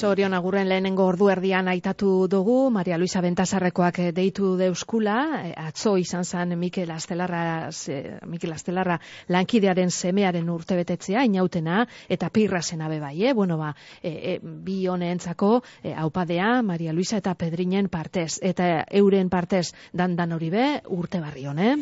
Sorion agurren lehenengo ordu erdian aitatu dugu, Maria Luisa Bentasarrekoak eh, deitu deuskula, eh, atzo izan zen Mikel Astelarra, Mikel Astelarra lankidearen semearen urtebetetzea, inautena, eta pirra zenabe bai, eh? Bueno, ba, e, e, bi honeentzako e, aupadea, Maria Luisa eta Pedrinen partez, eta euren partez dandan hori be, urte barri hone.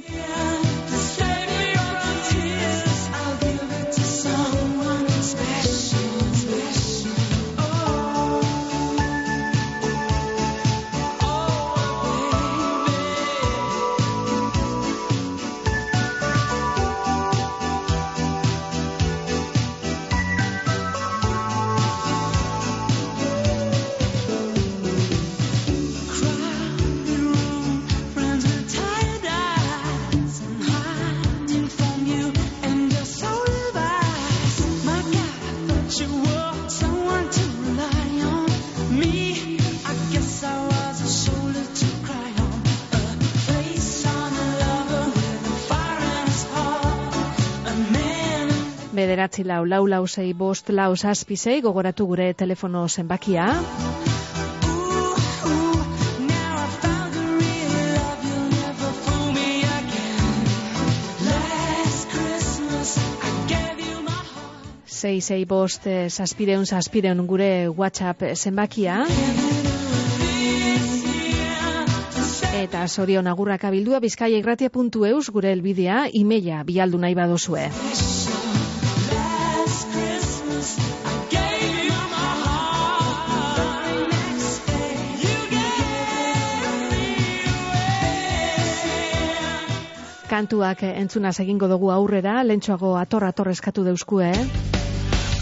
Bederatzi lau, lau lau sei bost lau zazpi sei, gogoratu gure telefono zenbakia. Sei, sei, bost, eh, zazpireun, zazpireun gure WhatsApp zenbakia. Eta sorion agurrak abildua bizkaia gure elbidea, imeia bialdu nahi badozue. Kantuak eh, entzunaz egingo dugu aurrera, lentsuago ator ator eskatu deuskue, eh?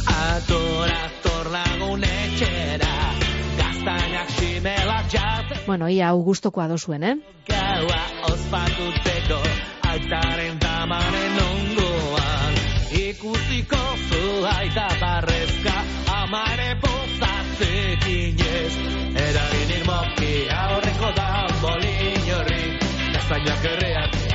Ator, ator lagunetxera Gaztainak simelak jate Bueno, ia augustokoa dozuen, eh? Gaua ospatutzeko Altaren tamaren ongoan Ikusiko zu aita barrezka Amare postatzekin ez Eragin irmoki aurreko da bolin horri Gaztainak erreartean,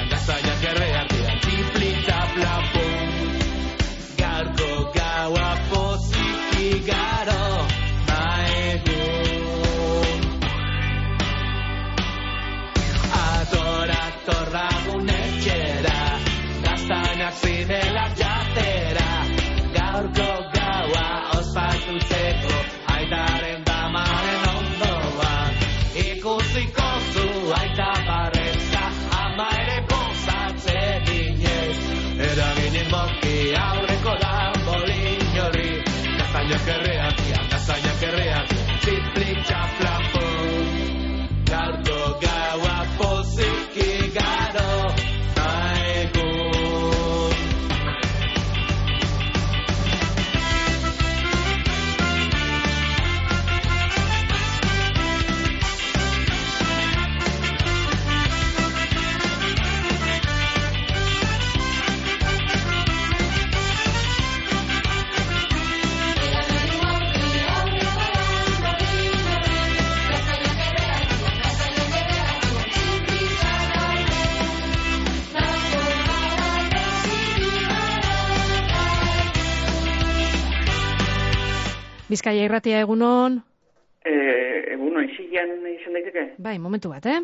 Bizkaia irratia egunon. Eh, eguno, izian izan daiteke? Bai, momentu bat, eh?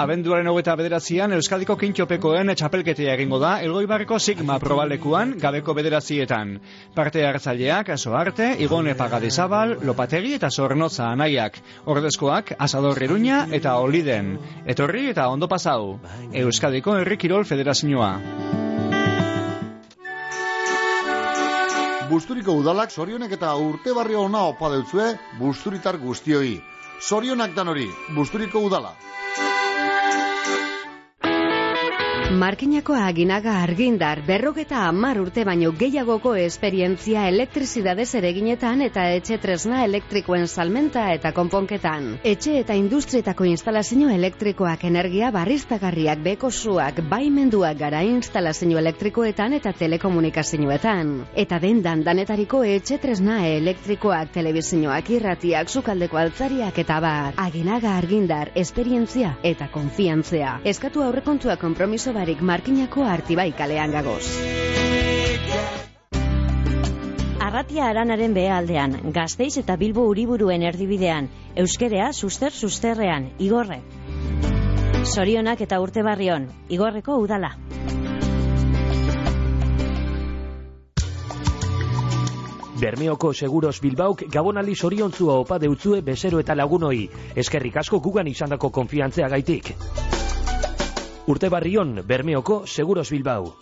Abenduaren hogeta bederatzian, Euskadiko kintxopekoen txapelketea egingo da, Elgoibarreko Sigma probalekuan, gabeko bederatzietan. Parte hartzaileak, aso arte, Igone Pagadizabal, Lopategi eta Zornotza anaiak. Ordezkoak, Asador Iruña eta Oliden. Etorri eta ondo pasau. Euskadiko Herri Kirol Federazioa. Busturiko udalak zorionek eta urte barri ona opa deutzue busturitar guztioi. Zorionak dan hori, Busturiko udala. Markinako aginaga argindar berrogeta hamar urte baino gehiagoko esperientzia elektrizidadez ereginetan eta etxe tresna elektrikoen salmenta eta konponketan. Etxe eta industrietako instalazio elektrikoak energia barriztagarriak bekosuak baimenduak gara instalazio elektrikoetan eta telekomunikazioetan. Eta dendan danetariko etxe tresna elektrikoak telebizioak irratiak sukaldeko altzariak eta bar. Aginaga argindar, esperientzia eta konfiantzea. Eskatu aurrekontua konpromiso barik markinako artibai kalean gagoz. Arratia aranaren behealdean, gazteiz eta bilbo uriburuen erdibidean, euskerea suster susterrean, igorre. Sorionak eta urte barrion, igorreko udala. Bermeoko Seguros Bilbauk gabonali soriontzua opa deutzue bezero eta lagunoi. Eskerrik asko gugan izandako konfiantzea gaitik. Urte barrion, Bermeoko Seguros Bilbao.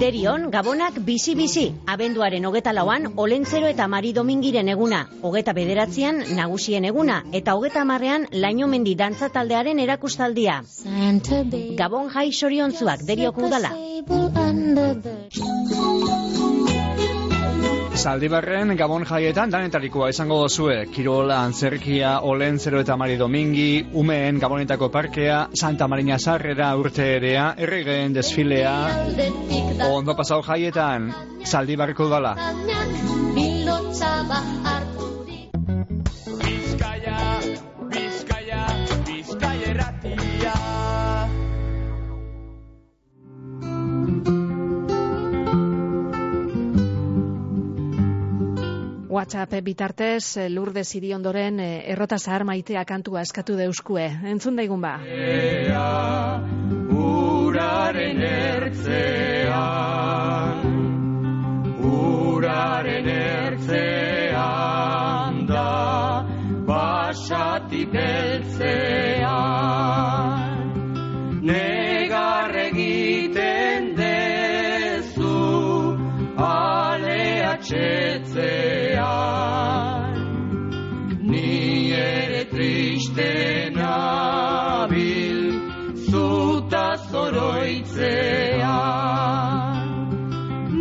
Derion, Gabonak bizi-bizi, abenduaren hogeta lauan, Olentzero eta Mari Domingiren eguna, hogeta bederatzean, nagusien eguna, eta hogeta marrean, laino mendi dantza taldearen erakustaldia. Gabon jai soriontzuak, derioko udala. Zaldibarren Gabon jaietan danetarikoa izango dozue. Kirola, Antzerkia, Olentzero eta Mari Domingi, Umeen Gabonetako parkea, Santa Marina Sarrera urte erea, erregen desfilea, ondo pasau jaietan, Zaldibarreko dala. WhatsApp bitartez, eh, Lourdes Iriondoren eh, errota zahar maitea kantua eskatu deuskue. Entzun daigun ba. Uraren ertzean, uraren ertzean da, basati beltzean, triste nabil, zuta zoroitzean,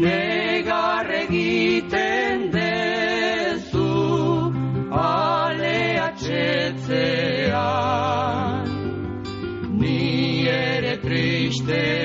negar egiten dezu, alea txetzean, ni ere triste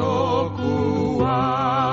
errekazokuan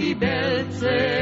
da basati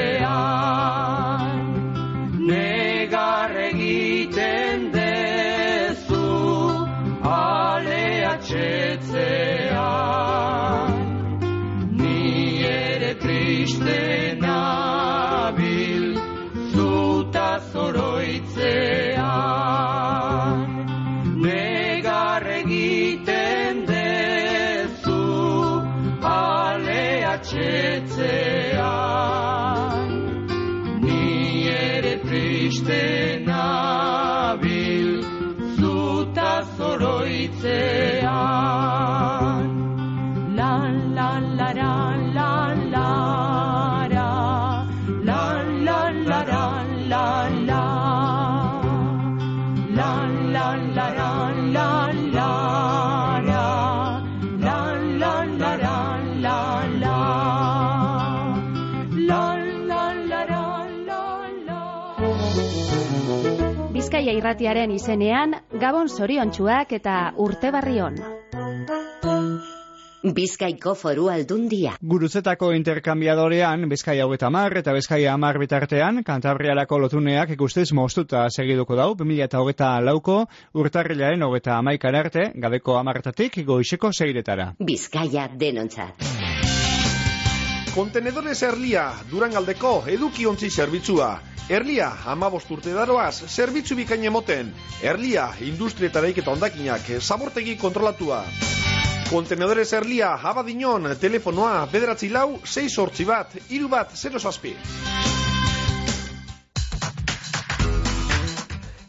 irratiaren izenean, Gabon zoriontsuak eta urte barrion. Bizkaiko foru aldundia. Guruzetako interkambiadorean, Bizkaia hogeta mar eta Bizkaia amar bitartean, Kantabrialako lotuneak ikustez moztuta segiduko dau, 2000 eta hogeta lauko, urtarrilaren hogeta amaikar arte, gadeko amartatik goizeko seiretara. Bizkaia denontzat. Kontenedores Erlia, Durangaldeko edukiontzi zerbitzua. Erlia, amabost urte daroaz, zerbitzu bikain emoten. Erlia, industrietareik eta ondakinak, zabortegi kontrolatua. Kontenedores Erlia, abadinon, telefonoa, bederatzi lau, 6 sortzi bat, iru bat, 0 zazpi.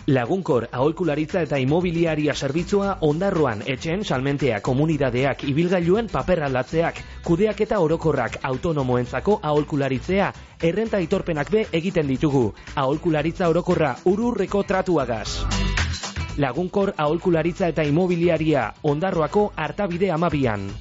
Lagunkor aholkularitza eta imobiliaria zerbitzua ondarroan etxen salmentea komunidadeak ibilgailuen paper aldatzeak, kudeak eta orokorrak autonomoentzako aholkularitzea, errenta aitorpenak be egiten ditugu. Aholkularitza orokorra ururreko tratuagaz. Lagunkor aholkularitza eta imobiliaria ondarroako hartabide amabian.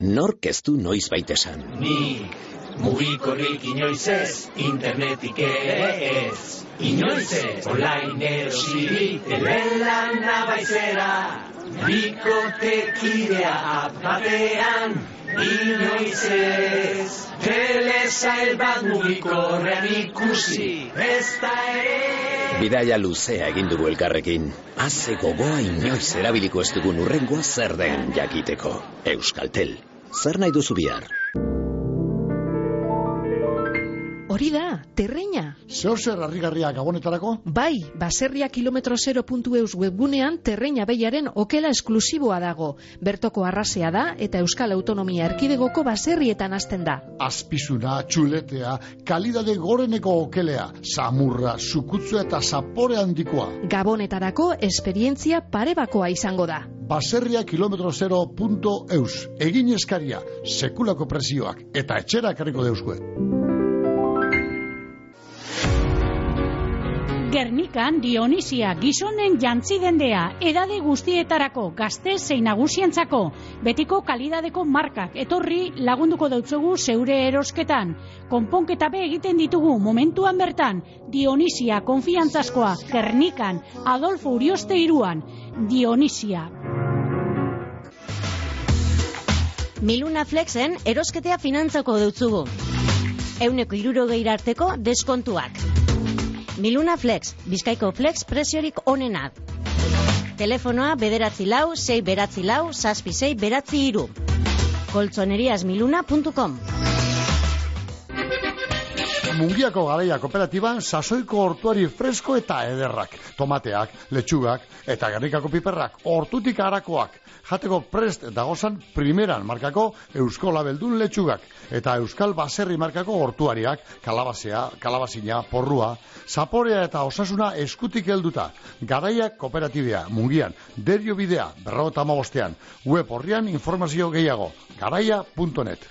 Nork ez du noiz baitesan. Nik mugikorrik inoiz ez, internetik ere ez. Inoiz ez, online erosiri, telelan nabaizera. Bikotekidea batean, inoiz ez. Telesail bat mugikorrean ikusi, ez da ere. Bidaia luzea egin dugu elkarrekin. Haze gogoa inoiz erabiliko ez dugun urrengoa zer den jakiteko. Euskaltel. Zer nahi duzu bihar? Hori da, terreina. Zer zer harrigarria gabonetarako? Bai, baserria kilometro 0.eus webgunean terreina behiaren okela esklusiboa dago. Bertoko arrasea da eta Euskal Autonomia Erkidegoko baserrietan hasten da. Azpizuna, txuletea, kalidade goreneko okelea, samurra, sukutzua eta zapore handikoa. Gabonetarako esperientzia parebakoa izango da. Baserria kilometro 0.eus. Egin eskaria, sekulako prezioak eta etxera karriko deuskue. Gernikan Dionisia gizonen jantzi dendea, edade guztietarako, gazte zein nagusientzako, betiko kalidadeko markak, etorri lagunduko dautzugu zeure erosketan. Konponketa be egiten ditugu momentuan bertan, Dionisia konfiantzazkoa, Gernikan, Adolfo Urioste iruan, Dionisia. Miluna Flexen erosketea finantzako dutzugu. Euneko irurogeira arteko deskontuak. Miluna Flex, Bizkaiko Flex preziorik onenak. Telefonoa bederatzi lau, sei beratzi lau, saspi sei beratzi iru. koltzoneriasmiluna.com Mungiako garaia kooperatiban sasoiko hortuari fresko eta ederrak. Tomateak, letxugak eta gernikako piperrak, hortutik harakoak. Jateko prest dagozan primeran markako Eusko Labeldun letxugak. Eta Euskal Baserri markako hortuariak, kalabazea, kalabazina, porrua, zaporea eta osasuna eskutik helduta. Garaia kooperatibea, mungian, derio bidea, berrogeta amabostean. Web horrian informazio gehiago, garaia.net.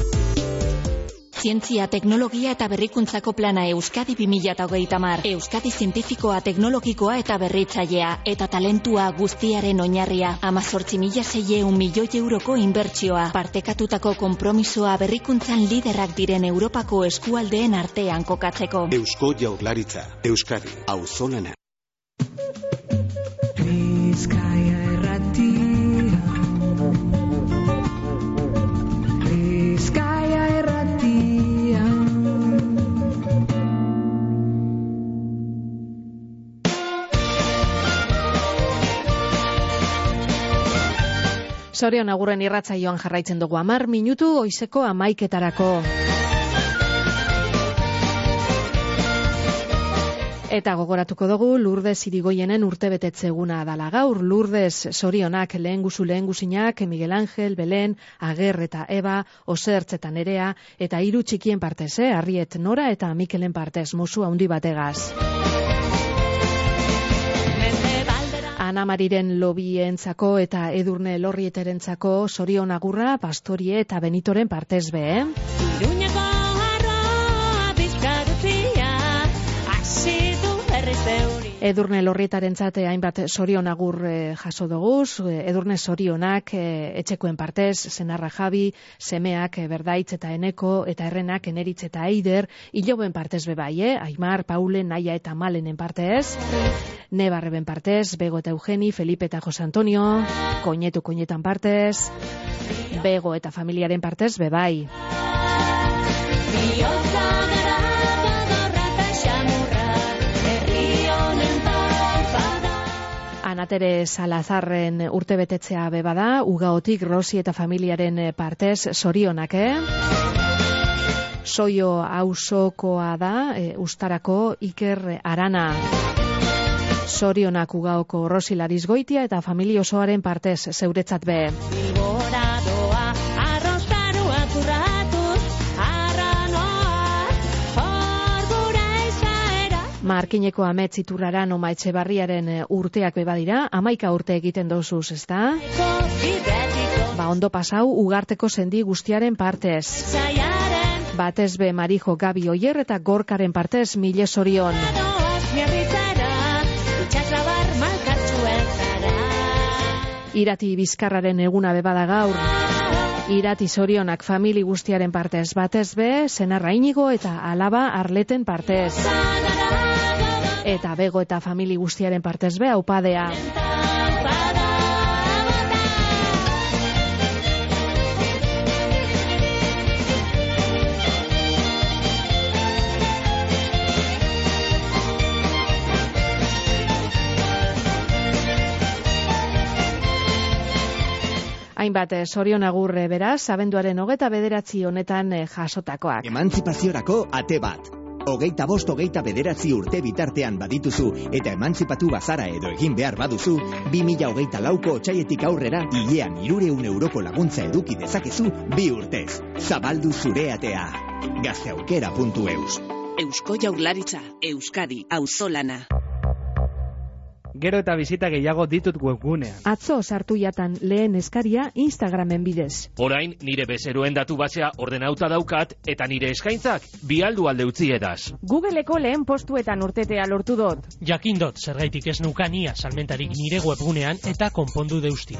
Zientzia, teknologia eta berrikuntzako plana Euskadi 2030 mar. Euskadi zientifikoa, teknologikoa eta berritzailea. Eta talentua guztiaren oinarria. Amazortzi mila zeieun milioi euroko inbertsioa. Partekatutako kompromisoa berrikuntzan liderrak diren Europako eskualdeen artean kokatzeko. Eusko Jaurlaritza, Euskadi, auzolana. Bizkaia Sorion agurren irratzaioan jarraitzen dugu amar minutu oizeko amaiketarako. Eta gogoratuko dugu Lourdes Irigoienen urtebetetze eguna dala gaur. Lourdes sorionak lehen guzu lehen guzinak, Miguel Ángel, Belen, Ager eta Eba, Osertz eta Nerea, eta hiru txikien partez, eh? Arriet Nora eta Mikelen partez, musu handi bategaz. Ana Mariren lobientzako eta Edurne Lorrieterentzako sorion agurra, Pastorie eta Benitoren partez be, eh? Edurne lorrietaren zate hainbat sorion agur eh, jaso doguz, eh, edurne sorionak eh, etxekoen partez, senarra jabi, semeak eh, berdaitz eta eneko, eta errenak eneritz eta eider, hiloben partez bebai, eh? Aimar, Paulen, Naia eta Malenen partez, Nebarreben partez, Bego eta Eugeni, Felipe eta Jose Antonio, Koinetu Koinetan partez, Bego eta familiaren partez bebai. Anatere Salazarren urtebetetzea bebada, ugaotik Rosi eta familiaren eh, partez sorionak, eh? Soio auzokoa da, e, ustarako Iker Arana. Sorionak ugaoko Rosi Larizgoitia eta familia osoaren partez zeuretzat be. Markineko ametz iturraran oma etxebarriaren eh, urteak bebadira, amaika urte egiten dozuz, ezta? Ba, ondo pasau, ugarteko sendi guztiaren partez. Batez be Marijo Gabi Oier eta Gorkaren partez mile sorion. Irati bizkarraren eguna bebada gaur. Irati sorionak famili guztiaren partez batez be, senarra inigo eta alaba arleten partez. Eta bego eta famili guztiaren partez be, aupadea. Hainbat, eh, sorion agurre beraz, abenduaren hogeta bederatzi honetan eh, jasotakoak. Emantzipaziorako ate bat. Hogeita bost hogeita bederatzi urte bitartean badituzu eta emantzipatu bazara edo egin behar baduzu, 2000 hogeita lauko otxaietik aurrera hilean irureun euroko laguntza eduki dezakezu bi urtez. Zabaldu zure atea. Gazteaukera.eus Eusko Jaurlaritza, Euskadi, auzolana. Gero eta bizita gehiago ditut webgunean. Atzo sartu jatan lehen eskaria Instagramen bidez. Orain nire bezeroen datu basea ordenauta daukat eta nire eskaintzak bialdu alde utzi edaz. Googleko lehen postuetan urtetea lortu dut. Jakindot zergaitik ez nukania salmentarik nire webgunean eta konpondu deusti.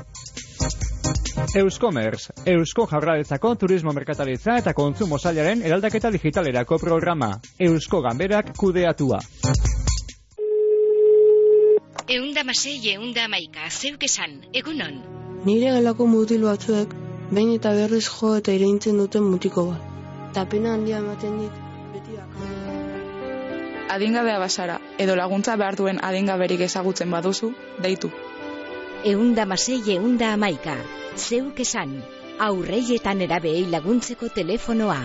Euskomerz, Eusko Jaurlaritzako Turismo Merkataritza eta Kontsumo Sailaren eraldaketa digitalerako programa. Eusko Ganberak kudeatua. Eunda masei, eunda amaika, zeuk esan, egunon. Nire gelako mutil batzuek, behin eta berriz jo eta ireintzen duten mutiko bat. Eta pena handia ematen dit, beti Adingabea basara, edo laguntza behar duen adingaberik ezagutzen baduzu, deitu. Eunda masei, eunda amaika, zeuk esan, aurrei eta nerabei laguntzeko telefonoa.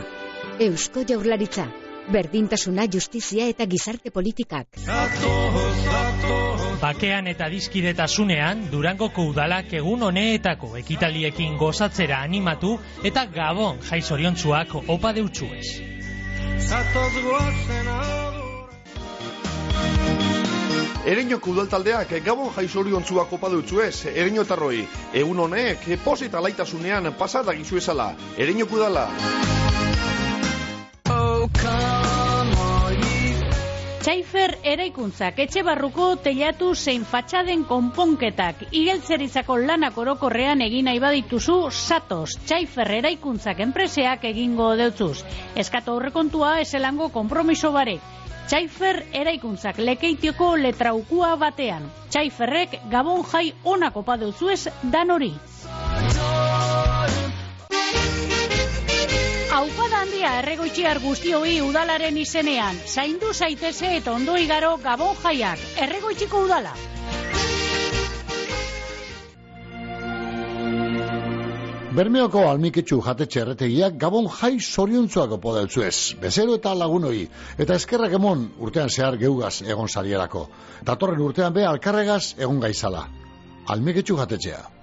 Eusko Jaurlaritza, berdintasuna, justizia eta gizarte politikak. Bakean eta dizkidetasunean, Durangoko udalak egun honeetako ekitaliekin gozatzera animatu eta gabon jaizoriontzuak opa deutsuez. Ereñoko udaltaldeak gabon jaizoriontzuak opa dutzuez, ereñotarroi. Egun honek, poz eta laitasunean pasada gizuezala. Ereñoko udala. Txaifer eraikuntzak etxe barruko telatu zein fatxaden konponketak igeltzerizako lanak orokorrean egin nahi badituzu satos Txaifer eraikuntzak enpreseak egingo deutzuz. Eskatu aurrekontua eselango kompromiso bare. Txaifer eraikuntzak lekeitioko letraukua batean. Txaiferrek gabon jai onako padeuzuez dan hori. Aupada handia erregoitxiar guztioi udalaren izenean. Zaindu zaiteze eta ondo igaro gabon jaiak. Erregoitxiko udala. Bermeoko almiketxu jatetxe erretegiak gabon jai zoriontzuak opo ez, bezero eta lagunoi, eta eskerrak emon urtean zehar geugaz egon salierako. Datorren urtean be alkarregaz egon gaizala. Almiketxu jatetxea.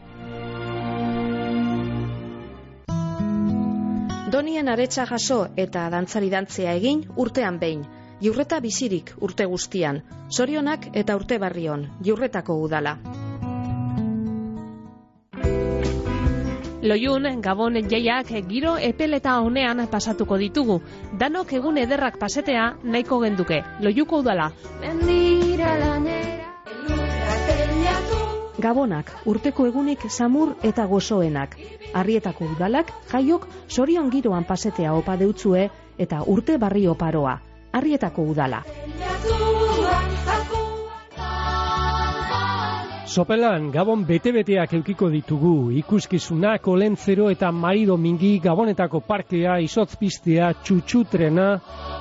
Donien aretsa jaso eta dantzari dantzea egin urtean behin. Jurreta bizirik urte guztian. Zorionak eta urte barrion, jurretako udala. Loiun, Gabon jaiak giro epeleta honean pasatuko ditugu. Danok egun ederrak pasetea nahiko genduke. Loiuko udala. Gabonak, urteko egunik samur eta gozoenak. Arrietako udalak, jaiok sorion giroan pasetea opa deutzue eta urte barri oparoa. Arrietako udala. Sopelan, Gabon bete-beteak eukiko ditugu, ikuskizunak, olentzero eta marido mingi, Gabonetako parkea, izotzpistea, txutxutrena,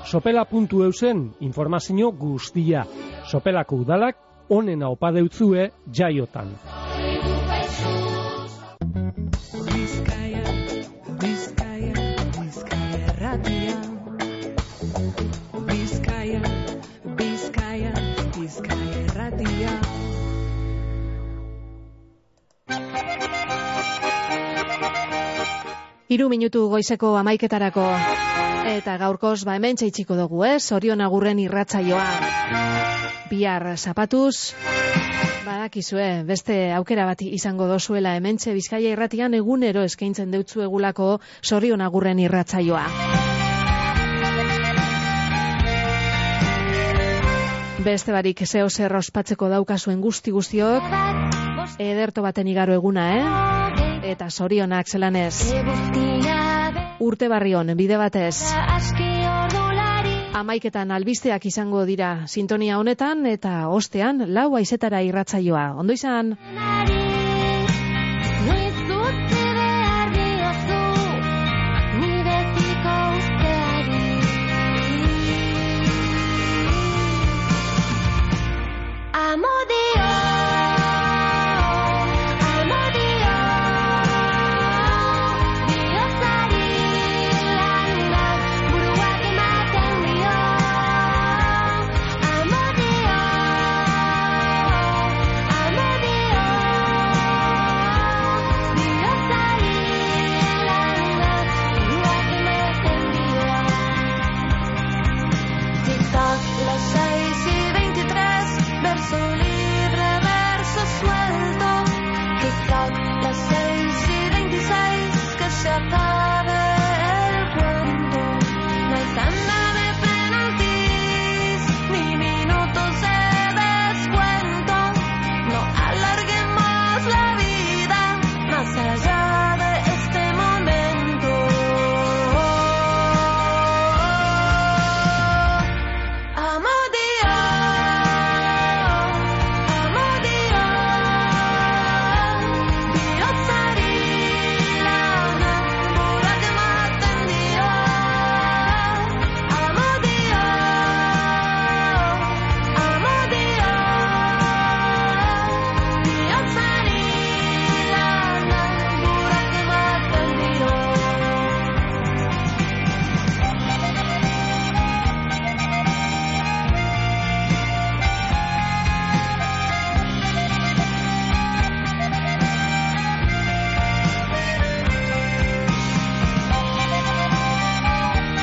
sopela.eusen informazio guztia. Sopelako udalak, onena opa deutzue jaiotan. Bizkaia, Bizkaia, Bizkaia erratia. Bizkaia, Bizkaia, Bizkaia erratia. Hiru minutu goizeko amaiketarako. Eta gaurkoz, ba hemen txaitxiko dugu, ez? Orion agurren irratzaioa. Bihar zapatuz, badakizue, beste aukera bat izango dozuela hementxe Bizkaia irratian egunero eskaintzen deutzu egulako sorion agurren irratzaioa. Beste barik zeo zer ospatzeko daukazuen guzti guztiok, ederto baten igaro eguna, eh? Eta sorionak zelanez. Urte barrion, bide batez. Amaiketan albisteak izango dira sintonia honetan eta ostean lau aizetara irratzaioa. Ondo izan?